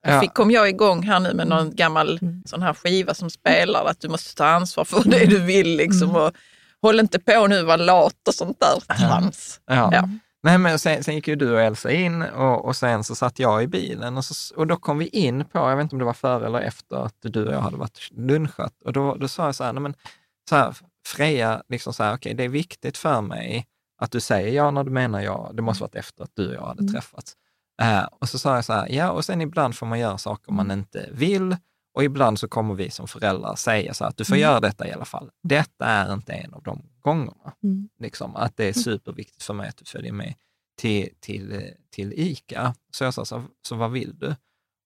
Ja. fick, kom jag igång här nu med någon gammal Mm. sån här skiva som spelar att du måste ta ansvar för det du vill. Liksom, Mm. och håll inte på nu var lat och sånt där trams. Ja. Ja. Nej, men sen, sen gick ju du och Elsa in och, och sen så satt jag i bilen och, så, och då kom vi in på, jag vet inte om det var före eller efter att du och jag hade varit lunchat och då, då sa jag så här, nej men så här, Freja, liksom så här, okej det är viktigt för mig att du säger ja när du menar ja. Det måste varit efter att du och jag hade Mm. träffats. Eh, och så sa jag så här, ja och sen ibland får man göra saker man inte vill och ibland så kommer vi som föräldrar säga så här, att du får Mm. göra detta i alla fall. Detta är inte en av de gångerna. Mm. Liksom, att det är superviktigt för mig att du följer med till, till, till ICA. Så jag sa, så, så vad vill du?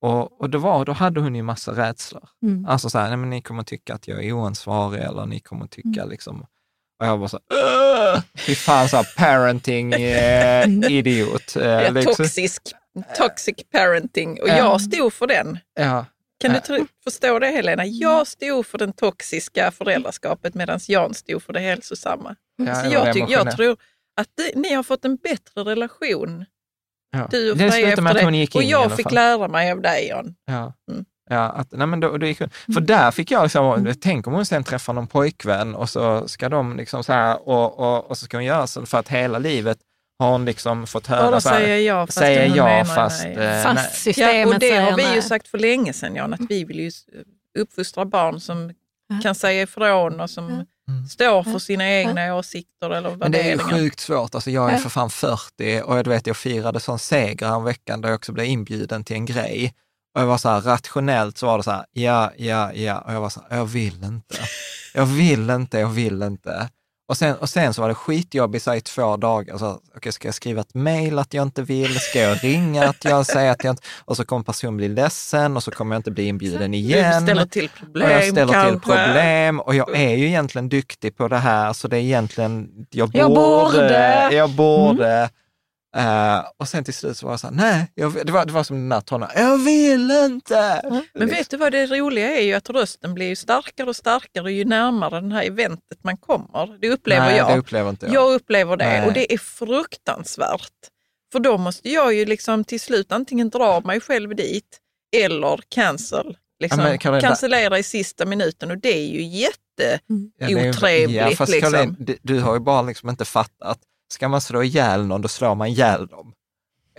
Och, och var, då hade hon ju massa rädslor. Mm. Alltså så här, nej men ni kommer tycka att jag är oansvarig eller ni kommer tycka Mm. liksom, och jag var så här, fy fan så här parenting eh, idiot. Eh, liksom. toxisk, toxic parenting och Ja. jag stod för den. Ja, Kan du tro, förstå det Helena? Jag stod för den toxiska föräldraskapet medan Jan stod för det hälsosamma. Ja, så det jag, det jag tror att det, ni har fått en bättre relation, ja. du och det Freja, slutade med efter att hon det. gick Och in i jag fick lära mig av dig Jan. Ja. Mm. Ja, att, nej men då, då gick, för där fick jag liksom, tänk om hon sen träffar någon pojkvän och så ska de liksom så här, och, och, och så ska hon göra så för att hela livet har hon liksom fått höra då så här, säger jag fast säger jag menar fast... nej. eh, Fast nej. systemet Ja, och det säger har vi ju sagt för länge sedan Jan, att vi vill ju uppfostra barn som Ja. kan säga ifrån och som Mm. står för sina egna åsikter eller Men det är ju värderingar. sjukt svårt. Alltså jag är för fan 40 och jag vet jag firade sån seger en veckan där jag också blev inbjuden till en grej. Och jag var så här, rationellt så var det så här, ja, ja, ja. Och jag var så här, jag vill inte. Jag vill inte, jag vill inte. Och sen, och sen så var det skitjobbigt så i två dagar. Så, okay, ska jag skriva ett mejl att jag inte vill? Ska jag ringa att jag säger att jag inte... Och så kommer personen bli ledsen och så kommer jag inte bli inbjuden Du igen. ställer till problem och jag ställer till kanske. problem och jag är ju egentligen duktig på det här så det är egentligen, jag borde, Jag borde. jag borde. Eh, och sen till slut så var jag så här, nej, jag, det, var, det var som den där tonen, jag vill inte. Men vet du vad det roliga är ju att rösten blir ju starkare och starkare ju närmare det här eventet man kommer. Det upplever nej, jag. det upplever inte jag. jag upplever det Nej. och det är fruktansvärt. För då måste jag ju liksom till slut antingen dra mig själv dit eller cancel. Liksom, Ja, Caroline, cancellera i sista minuten och det är ju jätte... Ja, det är- otrevligt, Ja, fast liksom. Du, du har ju bara liksom inte fattat, ska man slå ihjäl någon, då slår man ihjäl dem.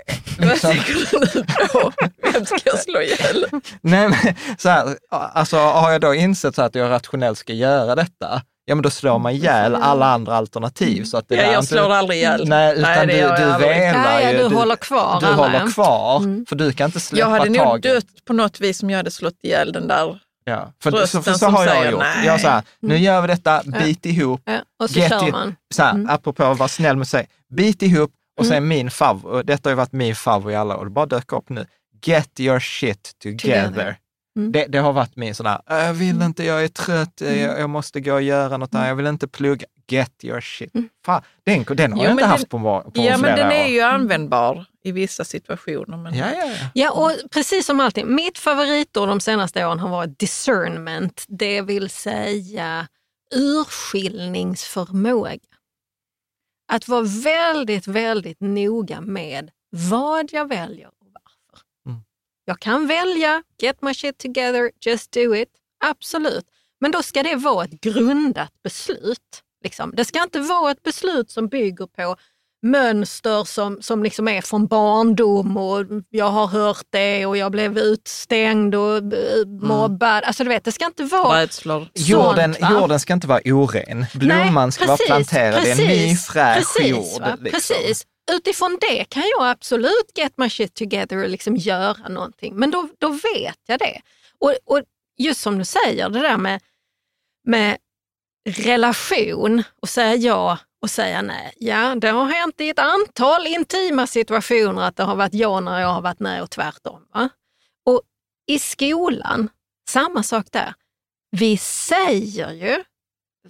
Vad Liksom. tänker du nu på? Vem ska jag slå ihjäl? Nej, men så här, alltså har jag då insett så att jag rationellt ska göra detta, ja men då slår man ihjäl alla andra alternativ. Så att det Ja, jag inte- slår aldrig ihjäl. Nej, utan Nej, det du, jag du velar Ja, ja, ju. du håller kvar Du alla, håller ja. kvar, Mm. för du kan inte släppa Jag hade nog taget. dött på något vis om jag hade slått ihjäl den där. Ja, för, Rösten så, för så har jag säger gjort. nej. Jag så här, nu gör vi detta, bit ihop. Ja, och så Get kör it. man. Så här, Mm. Apropå att vara snäll med sig, bit ihop och sen min favorit, detta har ju varit min favorit i alla år, det bara dök upp nu. Get your shit together. Together. Mm. Det, det har varit min sån här, jag vill inte, jag är trött, Mm. jag, jag måste gå och göra något här, jag vill inte plugga. Get your shit. Fan, den, den har Jo, jag inte men haft den- på, på Ja, men den är år. ju användbar i vissa situationer. Men... Ja, ja, ja. Ja, och precis som alltid, mitt favoritord de senaste åren har varit discernment, det vill säga urskiljningsförmåga. att vara väldigt, väldigt noga med vad jag väljer. Mm. Jag kan välja, get my shit together, just do it. Absolut. Men då ska det vara ett grundat beslut. Liksom. Det ska inte vara ett beslut som bygger på mönster som, som liksom är från barndom och jag har hört det och jag blev utstängd och eh, mobbad. Alltså du vet, det ska inte vara Rädslor. Jorden, va? jorden ska inte vara oren. Blomman Nej, ska vara planterad i en ny precis, fräsch precis, jord. va? liksom. Precis. Utifrån det kan jag absolut get my shit together och liksom göra någonting. Men då, då vet jag det. Och, och just som du säger, det där med, med relation och säga ja och säga nej. Ja, det har hänt i ett antal intima situationer att det har varit ja när jag har varit nej och tvärtom. Va? Och i skolan, samma sak där. Vi säger ju,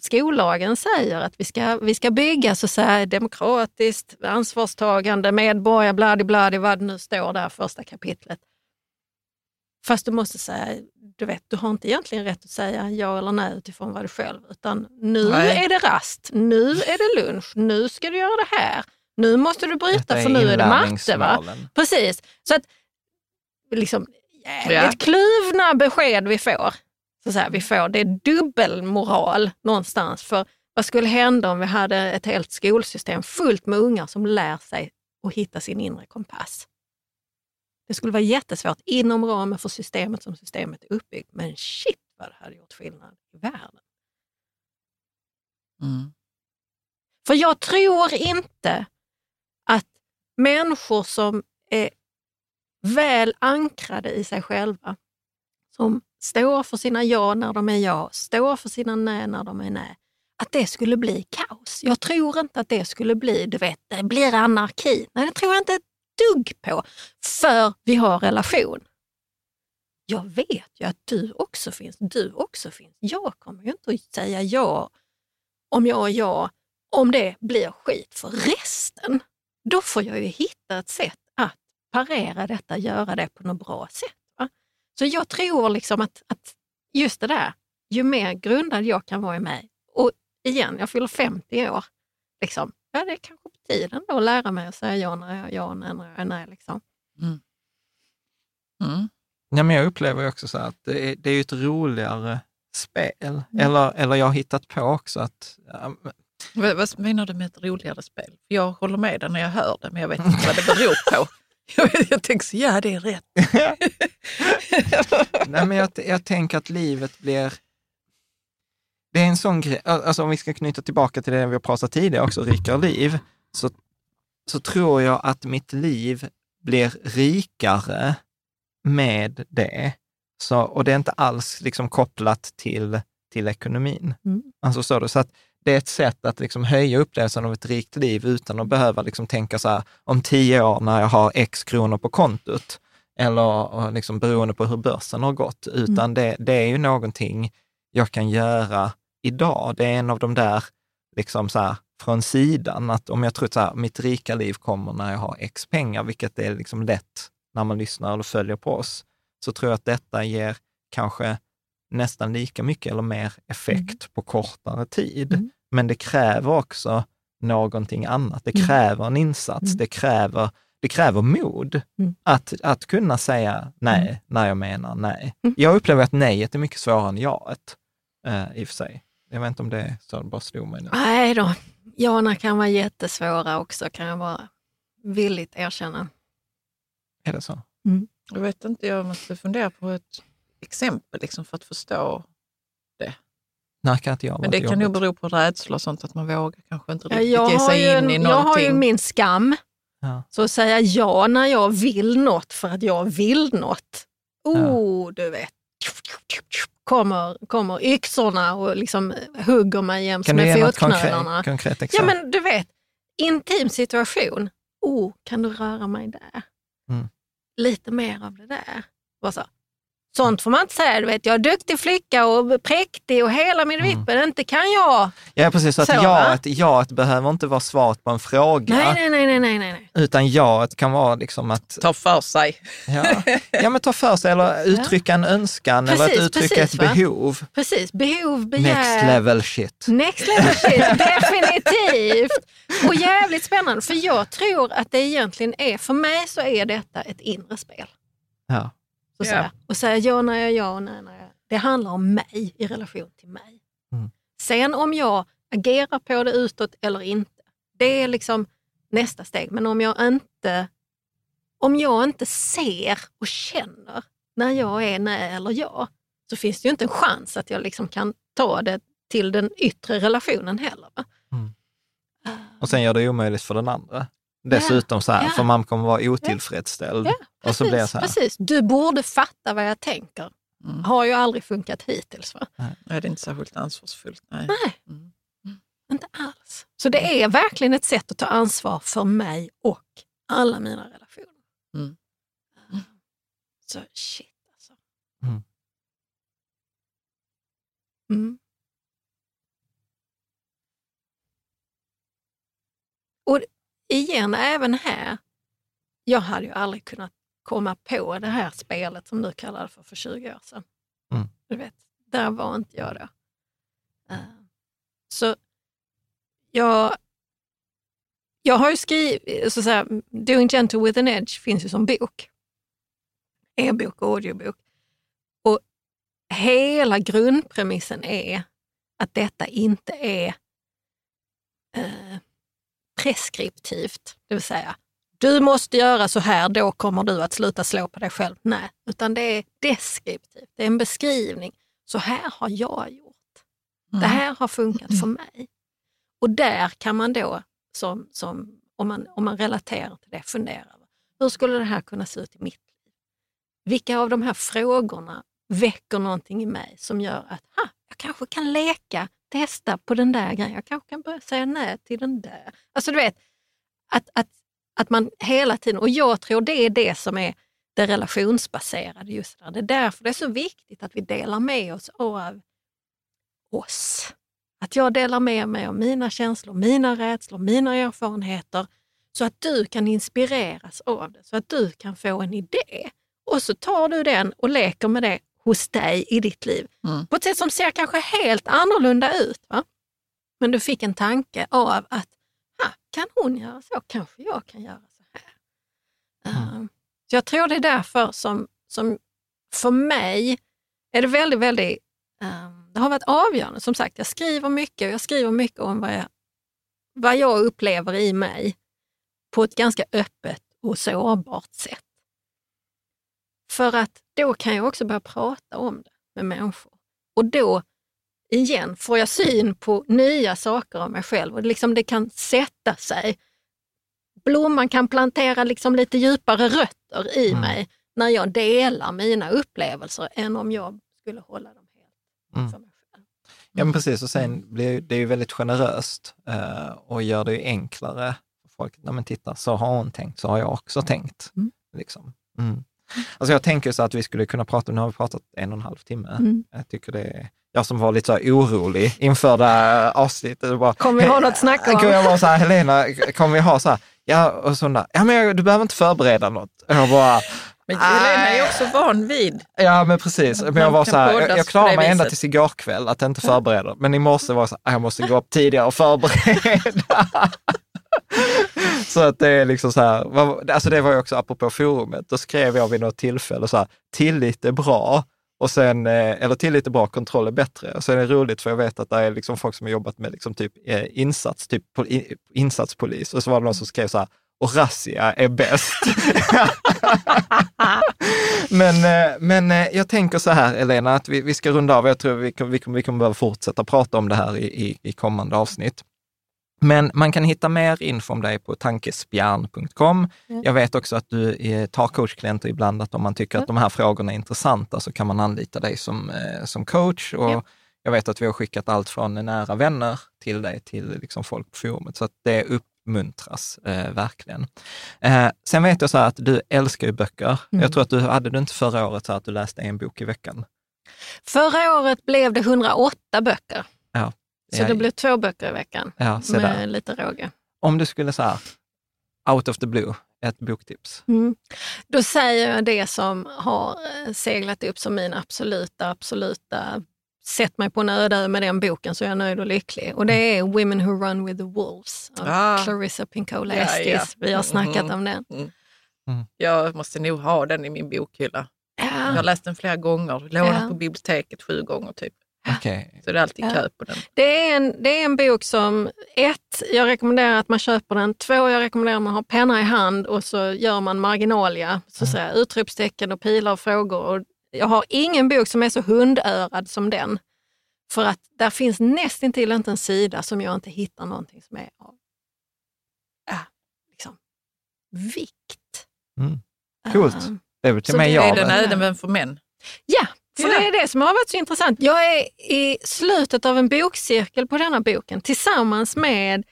skollagen säger att vi ska, vi ska bygga så så här demokratiskt, ansvarstagande, medborgare, bladi bladi vad det nu står där första kapitlet. Fast du måste säga, du vet, du har inte egentligen rätt att säga ja eller nej utifrån vad du själv, utan nu Nej. är det rast, nu är det lunch, nu ska du göra det här, nu måste du bryta för nu är det matte. Va? Precis, så att liksom jävligt kluvna besked vi får. Så så här, vi får. Det är dubbelmoral någonstans. För vad skulle hända om vi hade ett helt skolsystem fullt med ungar som lär sig att hitta sin inre kompass? Det skulle vara jättesvårt inom ramen för systemet som systemet är uppbyggt. Men shit vad det hade gjort skillnad i världen. Mm. För jag tror inte att människor som är väl ankrade i sig själva, som står för sina ja när de är ja, står för sina nej när de är nej, att det skulle bli kaos. Jag tror inte att det skulle bli, du vet, det blir anarki. Nej, det tror jag inte ett dugg på, för vi har relation. Jag vet ju att du också finns, du också finns. Jag kommer ju inte att säga ja om jag och jag, om det blir skit för resten. Då får jag ju hitta ett sätt att parera detta, göra det på något bra sätt. Så jag tror liksom att, att just det där, ju mer grundad jag kan vara i mig, och igen, jag fyller 50 år, liksom, ja, det är kanske på tiden då att lära mig att säga ja när jag är ja nej när jag är nej. Liksom. Mm. Ja, men jag upplever ju också så att det är, det är ett roligare spel. Eller, eller jag har hittat på också att ja, Vad, vad menar du med ett roligare spel? För Jag håller med dig när jag hör det, men jag vet inte vad det beror på. Jag, vet, jag tänker så, ja det är rätt. Nej, men jag, jag tänker att livet blir... Det är en sån grej, alltså om vi ska knyta tillbaka till det vi har pratat tidigare också, rikare liv, så, så tror jag att mitt liv blir rikare med det. Så, och det är inte alls liksom kopplat till, till ekonomin. Mm. Alltså så, då, så att det är ett sätt att liksom höja upplevelsen av ett rikt liv utan att behöva liksom tänka så här, om tio år när jag har x kronor på kontot, eller liksom beroende på hur börsen har gått, utan det, det är ju någonting jag kan göra idag. Det är en av de där, liksom så här, från sidan, att om jag tror att så här, mitt rika liv kommer när jag har x pengar, vilket är liksom lätt när man lyssnar eller följer på oss, så tror jag att detta ger kanske nästan lika mycket eller mer effekt på kortare tid. Mm. Men det kräver också någonting annat. Det Mm. kräver en insats. Mm. Det, kräver, det kräver mod Mm. att, att kunna säga nej när jag menar nej. Mm. Jag upplever att nejet är mycket svårare än jaet, eh, i och för sig. Jag vet inte om det är så, det bara slog mig nu. Nej då, Jana kan vara jättesvåra också, kan jag bara villigt erkänna. Är det så? Jag vet inte, jag måste fundera på ett exempel liksom, för att förstå. Kan inte jag Men det kan nog bero på rädsla och sånt, att man vågar kanske inte Ja, riktigt Jag ge sig in i en- jag har någonting. ju min skam. Ja. Så att säga ja när jag vill något för att jag vill något. Oh, du vet. Kommer, kommer yxorna och liksom hugger mig jäms med fotknölarna. konkret, konkret Ja men du vet, intim situation. Oh, kan du röra mig där? Mm. Lite mer av det där. Bara så, Sånt får man inte säga. Du vet, jag är duktig flicka och präktig och hela min Mm. vippen, inte kan jag. Ja, precis. Så att jaet, jaet behöver inte vara svaret på en fråga, Nej, nej, nej, nej, nej, nej. utan jaet kan vara liksom att Ta för sig. ja, ja, men ta för sig eller uttrycka en önskan eller Precis, att uttrycka precis, ett va? behov. Precis, behov, begär. Next level shit. Next level shit, definitivt. Och jävligt spännande, för jag tror att det egentligen är, för mig så är detta ett inre spel. Ja. Så Ja. säga. Och säga ja när jag ja och nej när jag Det handlar om mig i relation till mig. Mm. Sen om jag agerar på det utåt eller inte, det är liksom nästa steg. Men om jag inte, om jag inte ser och känner när jag är nej eller ja, så finns det ju inte en chans att jag liksom kan ta det till den yttre relationen heller. Va? Och sen gör det omöjligt för den andra. Dessutom så här, Ja. för man kommer vara otillfredsställd. Ja, och så blir det så här. precis. Du borde fatta vad jag tänker. Mm. Har ju aldrig funkat hittills. Va? Nej, det är inte särskilt ansvarsfullt. Nej. Nej, Mm. inte alls. Så det är verkligen ett sätt att ta ansvar för mig och alla mina relationer. Mm. Så shit alltså. Mm. Mm. Och igen, även här, jag hade ju aldrig kunnat komma på det här spelet som du kallade för för 20 år sedan. Mm. Du vet, där var inte jag då. Eh, Så jag, jag har ju skrivit, så att säga, Doing Gentle with an Edge finns ju som bok. E-bok och audiobok. Och hela grundpremissen är att detta inte är eh, preskriptivt, det vill säga du måste göra så här, då kommer du att sluta slå på dig själv. Nej, utan det är deskriptivt. Det är en beskrivning. Så här har jag gjort. Det här har funkat för mig. Och där kan man då, som, som, om, man, om man relaterar till det, fundera. över, Hur skulle det här kunna se ut i mitt liv? Vilka av de här frågorna väcker någonting i mig som gör att ha, jag kanske kan leka, testa på den där grejen. Jag kanske kan börja säga nej till den där. Alltså du vet, att, att, att man hela tiden, och jag tror det är det som är det relationsbaserade just där. Det är därför det är så viktigt att vi delar med oss av oss. Att jag delar med mig av mina känslor, mina rädslor, mina erfarenheter så att du kan inspireras av det, så att du kan få en idé. Och så tar du den och leker med det hos dig i ditt liv. Mm. På ett sätt som ser kanske helt annorlunda ut. Va? Men du fick en tanke av att ha, kan hon göra så? Kanske jag kan göra så här. Um, så jag tror det är därför som, som för mig är det väldigt, väldigt um, det har varit avgörande. Som sagt, jag skriver mycket och jag skriver mycket om vad jag, vad jag upplever i mig på ett ganska öppet och sårbart sätt. För att då kan jag också börja prata om det med människor. Och då, igen, får jag syn på nya saker om mig själv och liksom det kan sätta sig. Blomman kan plantera liksom lite djupare rötter i Mm. mig när jag delar mina upplevelser än om jag skulle hålla dem helt Mm. för mig själv. Ja, men precis. Och sen blir ju- det ju väldigt generöst eh, och gör det ju enklare för folk. Nej, men titta, så har hon tänkt, så har jag också tänkt. Mm. Liksom. Mm. Alltså jag tänker så att vi skulle kunna prata, nu har vi pratat en och en halv timme. Mm. Jag tycker det är, jag som var lite så här orolig inför det här avsnittet. Bara, Kommer vi ha något att snacka om? Kommer jag vara så här, Helena, kommer vi ha så här, ja, och så där, ja men jag, du behöver inte förbereda något. Och Jag bara, Men Helena är också van vid. Ja, men precis. Men jag var så här, jag, jag klarade mig ända tills igår kväll att inte förbereda. Men i morse var jag så här, jag måste gå upp tidigare och förbereda. så att det är liksom så här, alltså det var ju också apropå forumet, då skrev jag vid något tillfälle så här, tillit är bra, och sen, eh, eller tillit lite bra, kontroll är bättre. Och sen är det roligt för jag vet att det är liksom folk som har jobbat med liksom typ eh, insats, typ insatspolis, och så var det någon som skrev så här, och razzia är bäst. men eh, men jag tänker så här, Elena, att vi, vi ska runda av. Jag tror vi, kommer- vi, vi kommer behöva fortsätta prata om det här i, i, i kommande avsnitt. Men man kan hitta mer info om dig på tankespjärn.com. Ja. Jag vet också att du tar coachklienter ibland, att om man tycker att de här frågorna är intressanta så kan man anlita dig som, eh, som coach. Och Ja. Jag vet att vi har skickat allt från nära vänner till dig till liksom folk på forumet. Så att det, upp, uppmuntras, eh, verkligen. Eh, sen vet jag så här att du älskar ju böcker. Mm. Jag tror att du hade du inte förra året så att du läste en bok i veckan? Förra året blev det 108 böcker. Ja. Så Ja, det blev två böcker i veckan Ja, med där. lite råge. Om du skulle säga out of the blue, ett boktips. Mm. Då säger jag det som har eh, seglat upp som min absoluta, absoluta Sätt mig på en öde med den boken så är jag nöjd och lycklig. Och det är Women Who Run With The Wolves av Ah. Clarissa Pinkola Ja, Estes. ja. Vi har snackat Mhm. om den. Jag måste nog ha den i min bokhylla. Jag har läst den flera gånger, lånat Ja. på biblioteket sju gånger typ. Okej. Så det är alltid kö på den. Det är, en, det är en bok som, ett, jag rekommenderar att man köper den. Två, jag rekommenderar att man har penna i hand och så gör man marginalia, så att säga, utropstecken och pilar och frågor. Och jag har ingen bok som är så hundörad som den. För att där finns nästintill inte en sida som jag inte hittar någonting som är av ja, liksom, vikt. Mm. Coolt. Det är väl till Så mig det jag. Är den även för män? Ja, Ja. det är det som har varit så intressant. Jag är i slutet av en bokcirkel på denna boken tillsammans med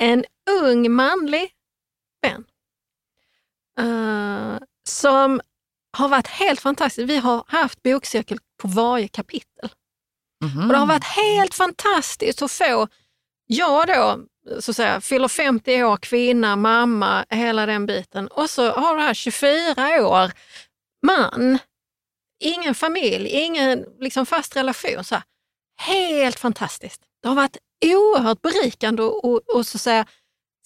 en ung manlig vän. eh, som har varit helt fantastisk. Vi har haft bokcirkel på varje kapitel. Mhm. Och det har varit helt fantastiskt att få, jag då, så att säga, fyller 50 år, kvinna, mamma, hela den biten. Och så har det här 24 år, man, ingen familj, ingen liksom fast relation. Så här, helt fantastiskt. Det har varit oerhört berikande att och, och, så säga,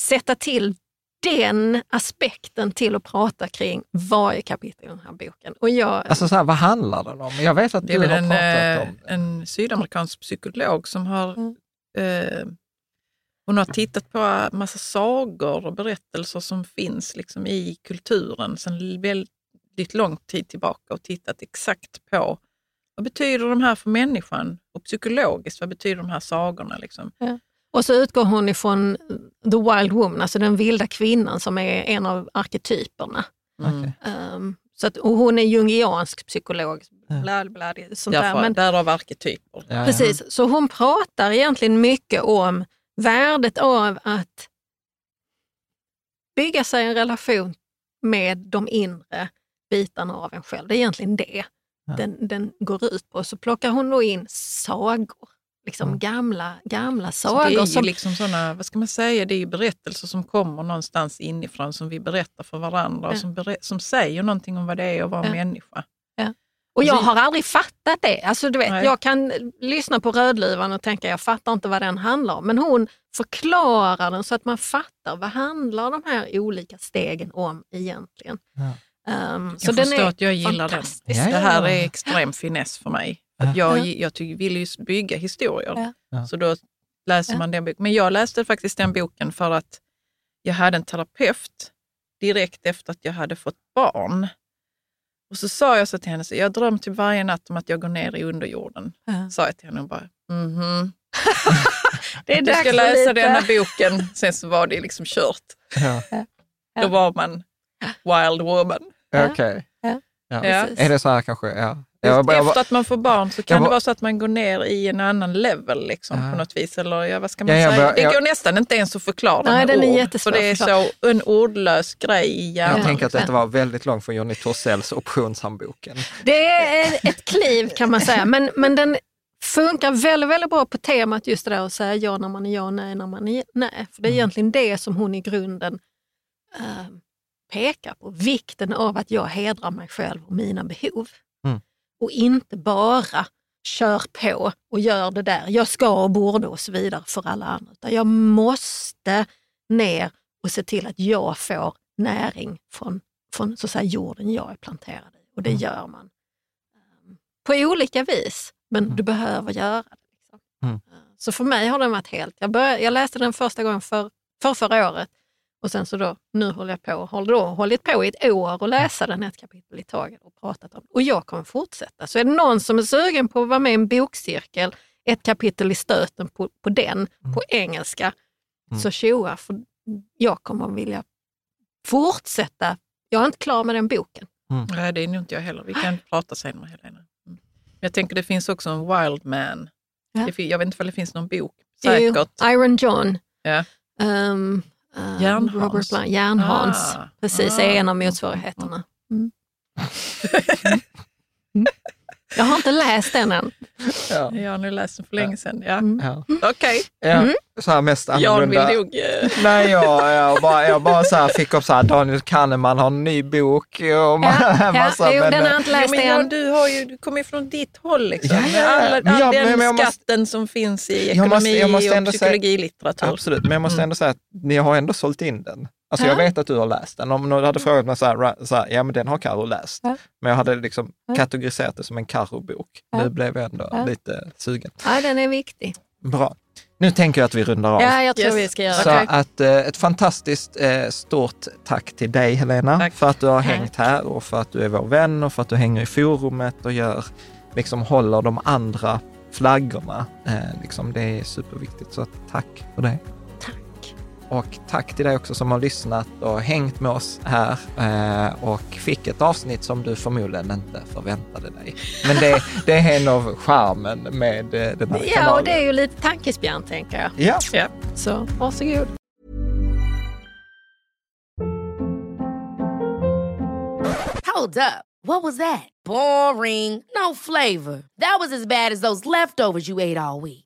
sätta till den aspekten till att prata kring varje kapitel i den här boken. Och jag, Alltså så här, vad handlar den om? Jag vet att Det du har en, pratat eh, om en sydamerikansk psykolog som har Mm. eh, hon har tittat på massa sagor och berättelser som finns liksom i kulturen sedan väldigt lång tid tillbaka och tittat exakt på vad betyder de här för människan och psykologiskt, vad betyder de här sagorna? Liksom? Och så utgår hon ifrån The Wild Woman, alltså den vilda kvinnan som är en av arketyperna. Mm. Um, så att, och hon är jungiansk psykolog, bla, bla, sånt där. Därför, Men, Därav arketyper. Ja, ja. precis, så hon pratar egentligen mycket om värdet av att bygga sig en relation med de inre bitarna av en själv. Det är egentligen det den, den går ut på. Så plockar hon då in sagor, liksom gamla, gamla Så sagor. det är ju som, liksom såna, vad ska man säga, det är berättelser som kommer någonstans inifrån som vi berättar för varandra och Ja. som, berä- som säger någonting om vad det är att vara Ja. människa. Och jag har aldrig fattat det. Alltså, du vet, Nej. jag kan lyssna på Rödluvan och tänka jag fattar inte vad den handlar om. Men hon förklarar den så att man fattar vad handlar de här olika stegen om egentligen. Um, Jag så den förstår är att jag gillar den. fantastisk. Det här är extrem finess för mig. Att jag Ja. jag ty- vill ju bygga historier. Så då läser Ja. man den boken. Men jag läste faktiskt den boken för att jag hade en terapeut direkt efter att jag hade fått barn. Och så sa jag så till henne, så jag drömmer typ varje natt om att jag går ner i underjorden. Ja. Sa jag till henne och bara, mhm. Det är Du ska läsa lite- den här boken, sen så var det liksom kört. Ja. Ja. Då var man wild woman. Ja. Okej. Ja. Ja. Ja. Precis. Är det så här kanske? Ja. Just Jag, jag, efter att man får barn så kan det vara så att man går ner i en annan level liksom, Ja. på något vis. Eller ja, vad ska man Ja, säga? bara- det jag- går nästan inte ens att förklara Nej, med den är ord. För det är så en ordlös grej i hjärnan. jag tänker att detta Ja. var väldigt långt från Johnny Torssells optionshandboken. Det är ett kliv kan man säga, men, men den funkar väldigt, väldigt bra på temat just det där att säga ja när man är ja och nej när man är nej. För det är Mm. egentligen det som hon i grunden eh, pekar på. Vikten av att jag hedrar mig själv och mina behov. Mm. Och inte bara kör på och gör det där, jag ska och borde och så vidare för alla andra. Utan jag måste ner och se till att jag får näring från, från så att säga, jorden jag är planterad i. Och det Mm. gör man um, på olika vis, men Mm. du behöver göra det. Liksom. Mm. Uh, Så för mig har den varit helt... Jag, började, jag läste den första gången för, för förra året och sen så då, nu håller jag på, håller då, hållit på i ett år och läsa den ett kapitel i taget och pratat om det. Och jag kommer fortsätta. Så är det någon som är sugen på att vara med i en bokcirkel, ett kapitel i stöten på, på den, på engelska, Mm. så tjoa, för jag kommer vilja fortsätta. Jag är inte klar med den boken. Nej, det är nog inte jag heller. Vi kan prata sen med Helena. Mm. Jag tänker det finns också en wild man. Ja. Jag vet inte om det finns någon bok. Säkert. Iron John. Ja. Um, Uh, Järnhans. Robert Blount. Järnhans, Ah. precis, Ah. är en av motsvarigheterna. Mm. Jag har inte läst den än. Ja. Jag har nu läst den för länge sedan. Ja. Ja. Okej, Ja, så här mest Jan vill annorlunda. nog... eh, Nej, jag, jag bara, jag bara så här fick upp så här, Daniel Kahneman har en ny bok. Och Ja, massa, jo, men, den har jag inte Ja, läst men än. du, har ju, du kommer ju från ditt håll. Liksom, Ja, ja, ja. Men all jag- den men jag måste- skatten som finns i Jag ekonomi måste- jag måste och psykologilitteratur. Absolut, men jag måste Mm. ändå säga att ni har ändå sålt in den. Alltså jag Ja. vet att du har läst den. Om någon hade frågat mig så här, så här ja men den har Karo läst. Men jag hade liksom kategoriserat det som en Karo-bok. Nu blev jag ändå lite sugen. Ja, den är viktig. Bra. Nu tänker jag att vi rundar av. Ja, jag tror Yes. vi ska göra Så det. att eh, ett fantastiskt eh, stort tack till dig Helena Tack. för att du har Tack. hängt här och för att du är vår vän och för att du hänger i forumet och gör, liksom håller de andra flaggorna. Eh, liksom, det är superviktigt, så tack för det. Och tack till dig också som har lyssnat och hängt med oss här eh, och fick ett avsnitt som du förmodligen inte förväntade dig. Men det, det är en av charmen med eh, den här Ja, kanalen. och det är ju lite tankespjärn tänker jag. Ja, Ja. Så varsågod. Hold up. What was that? Boring. No flavor. That was as bad as those leftovers you ate all week.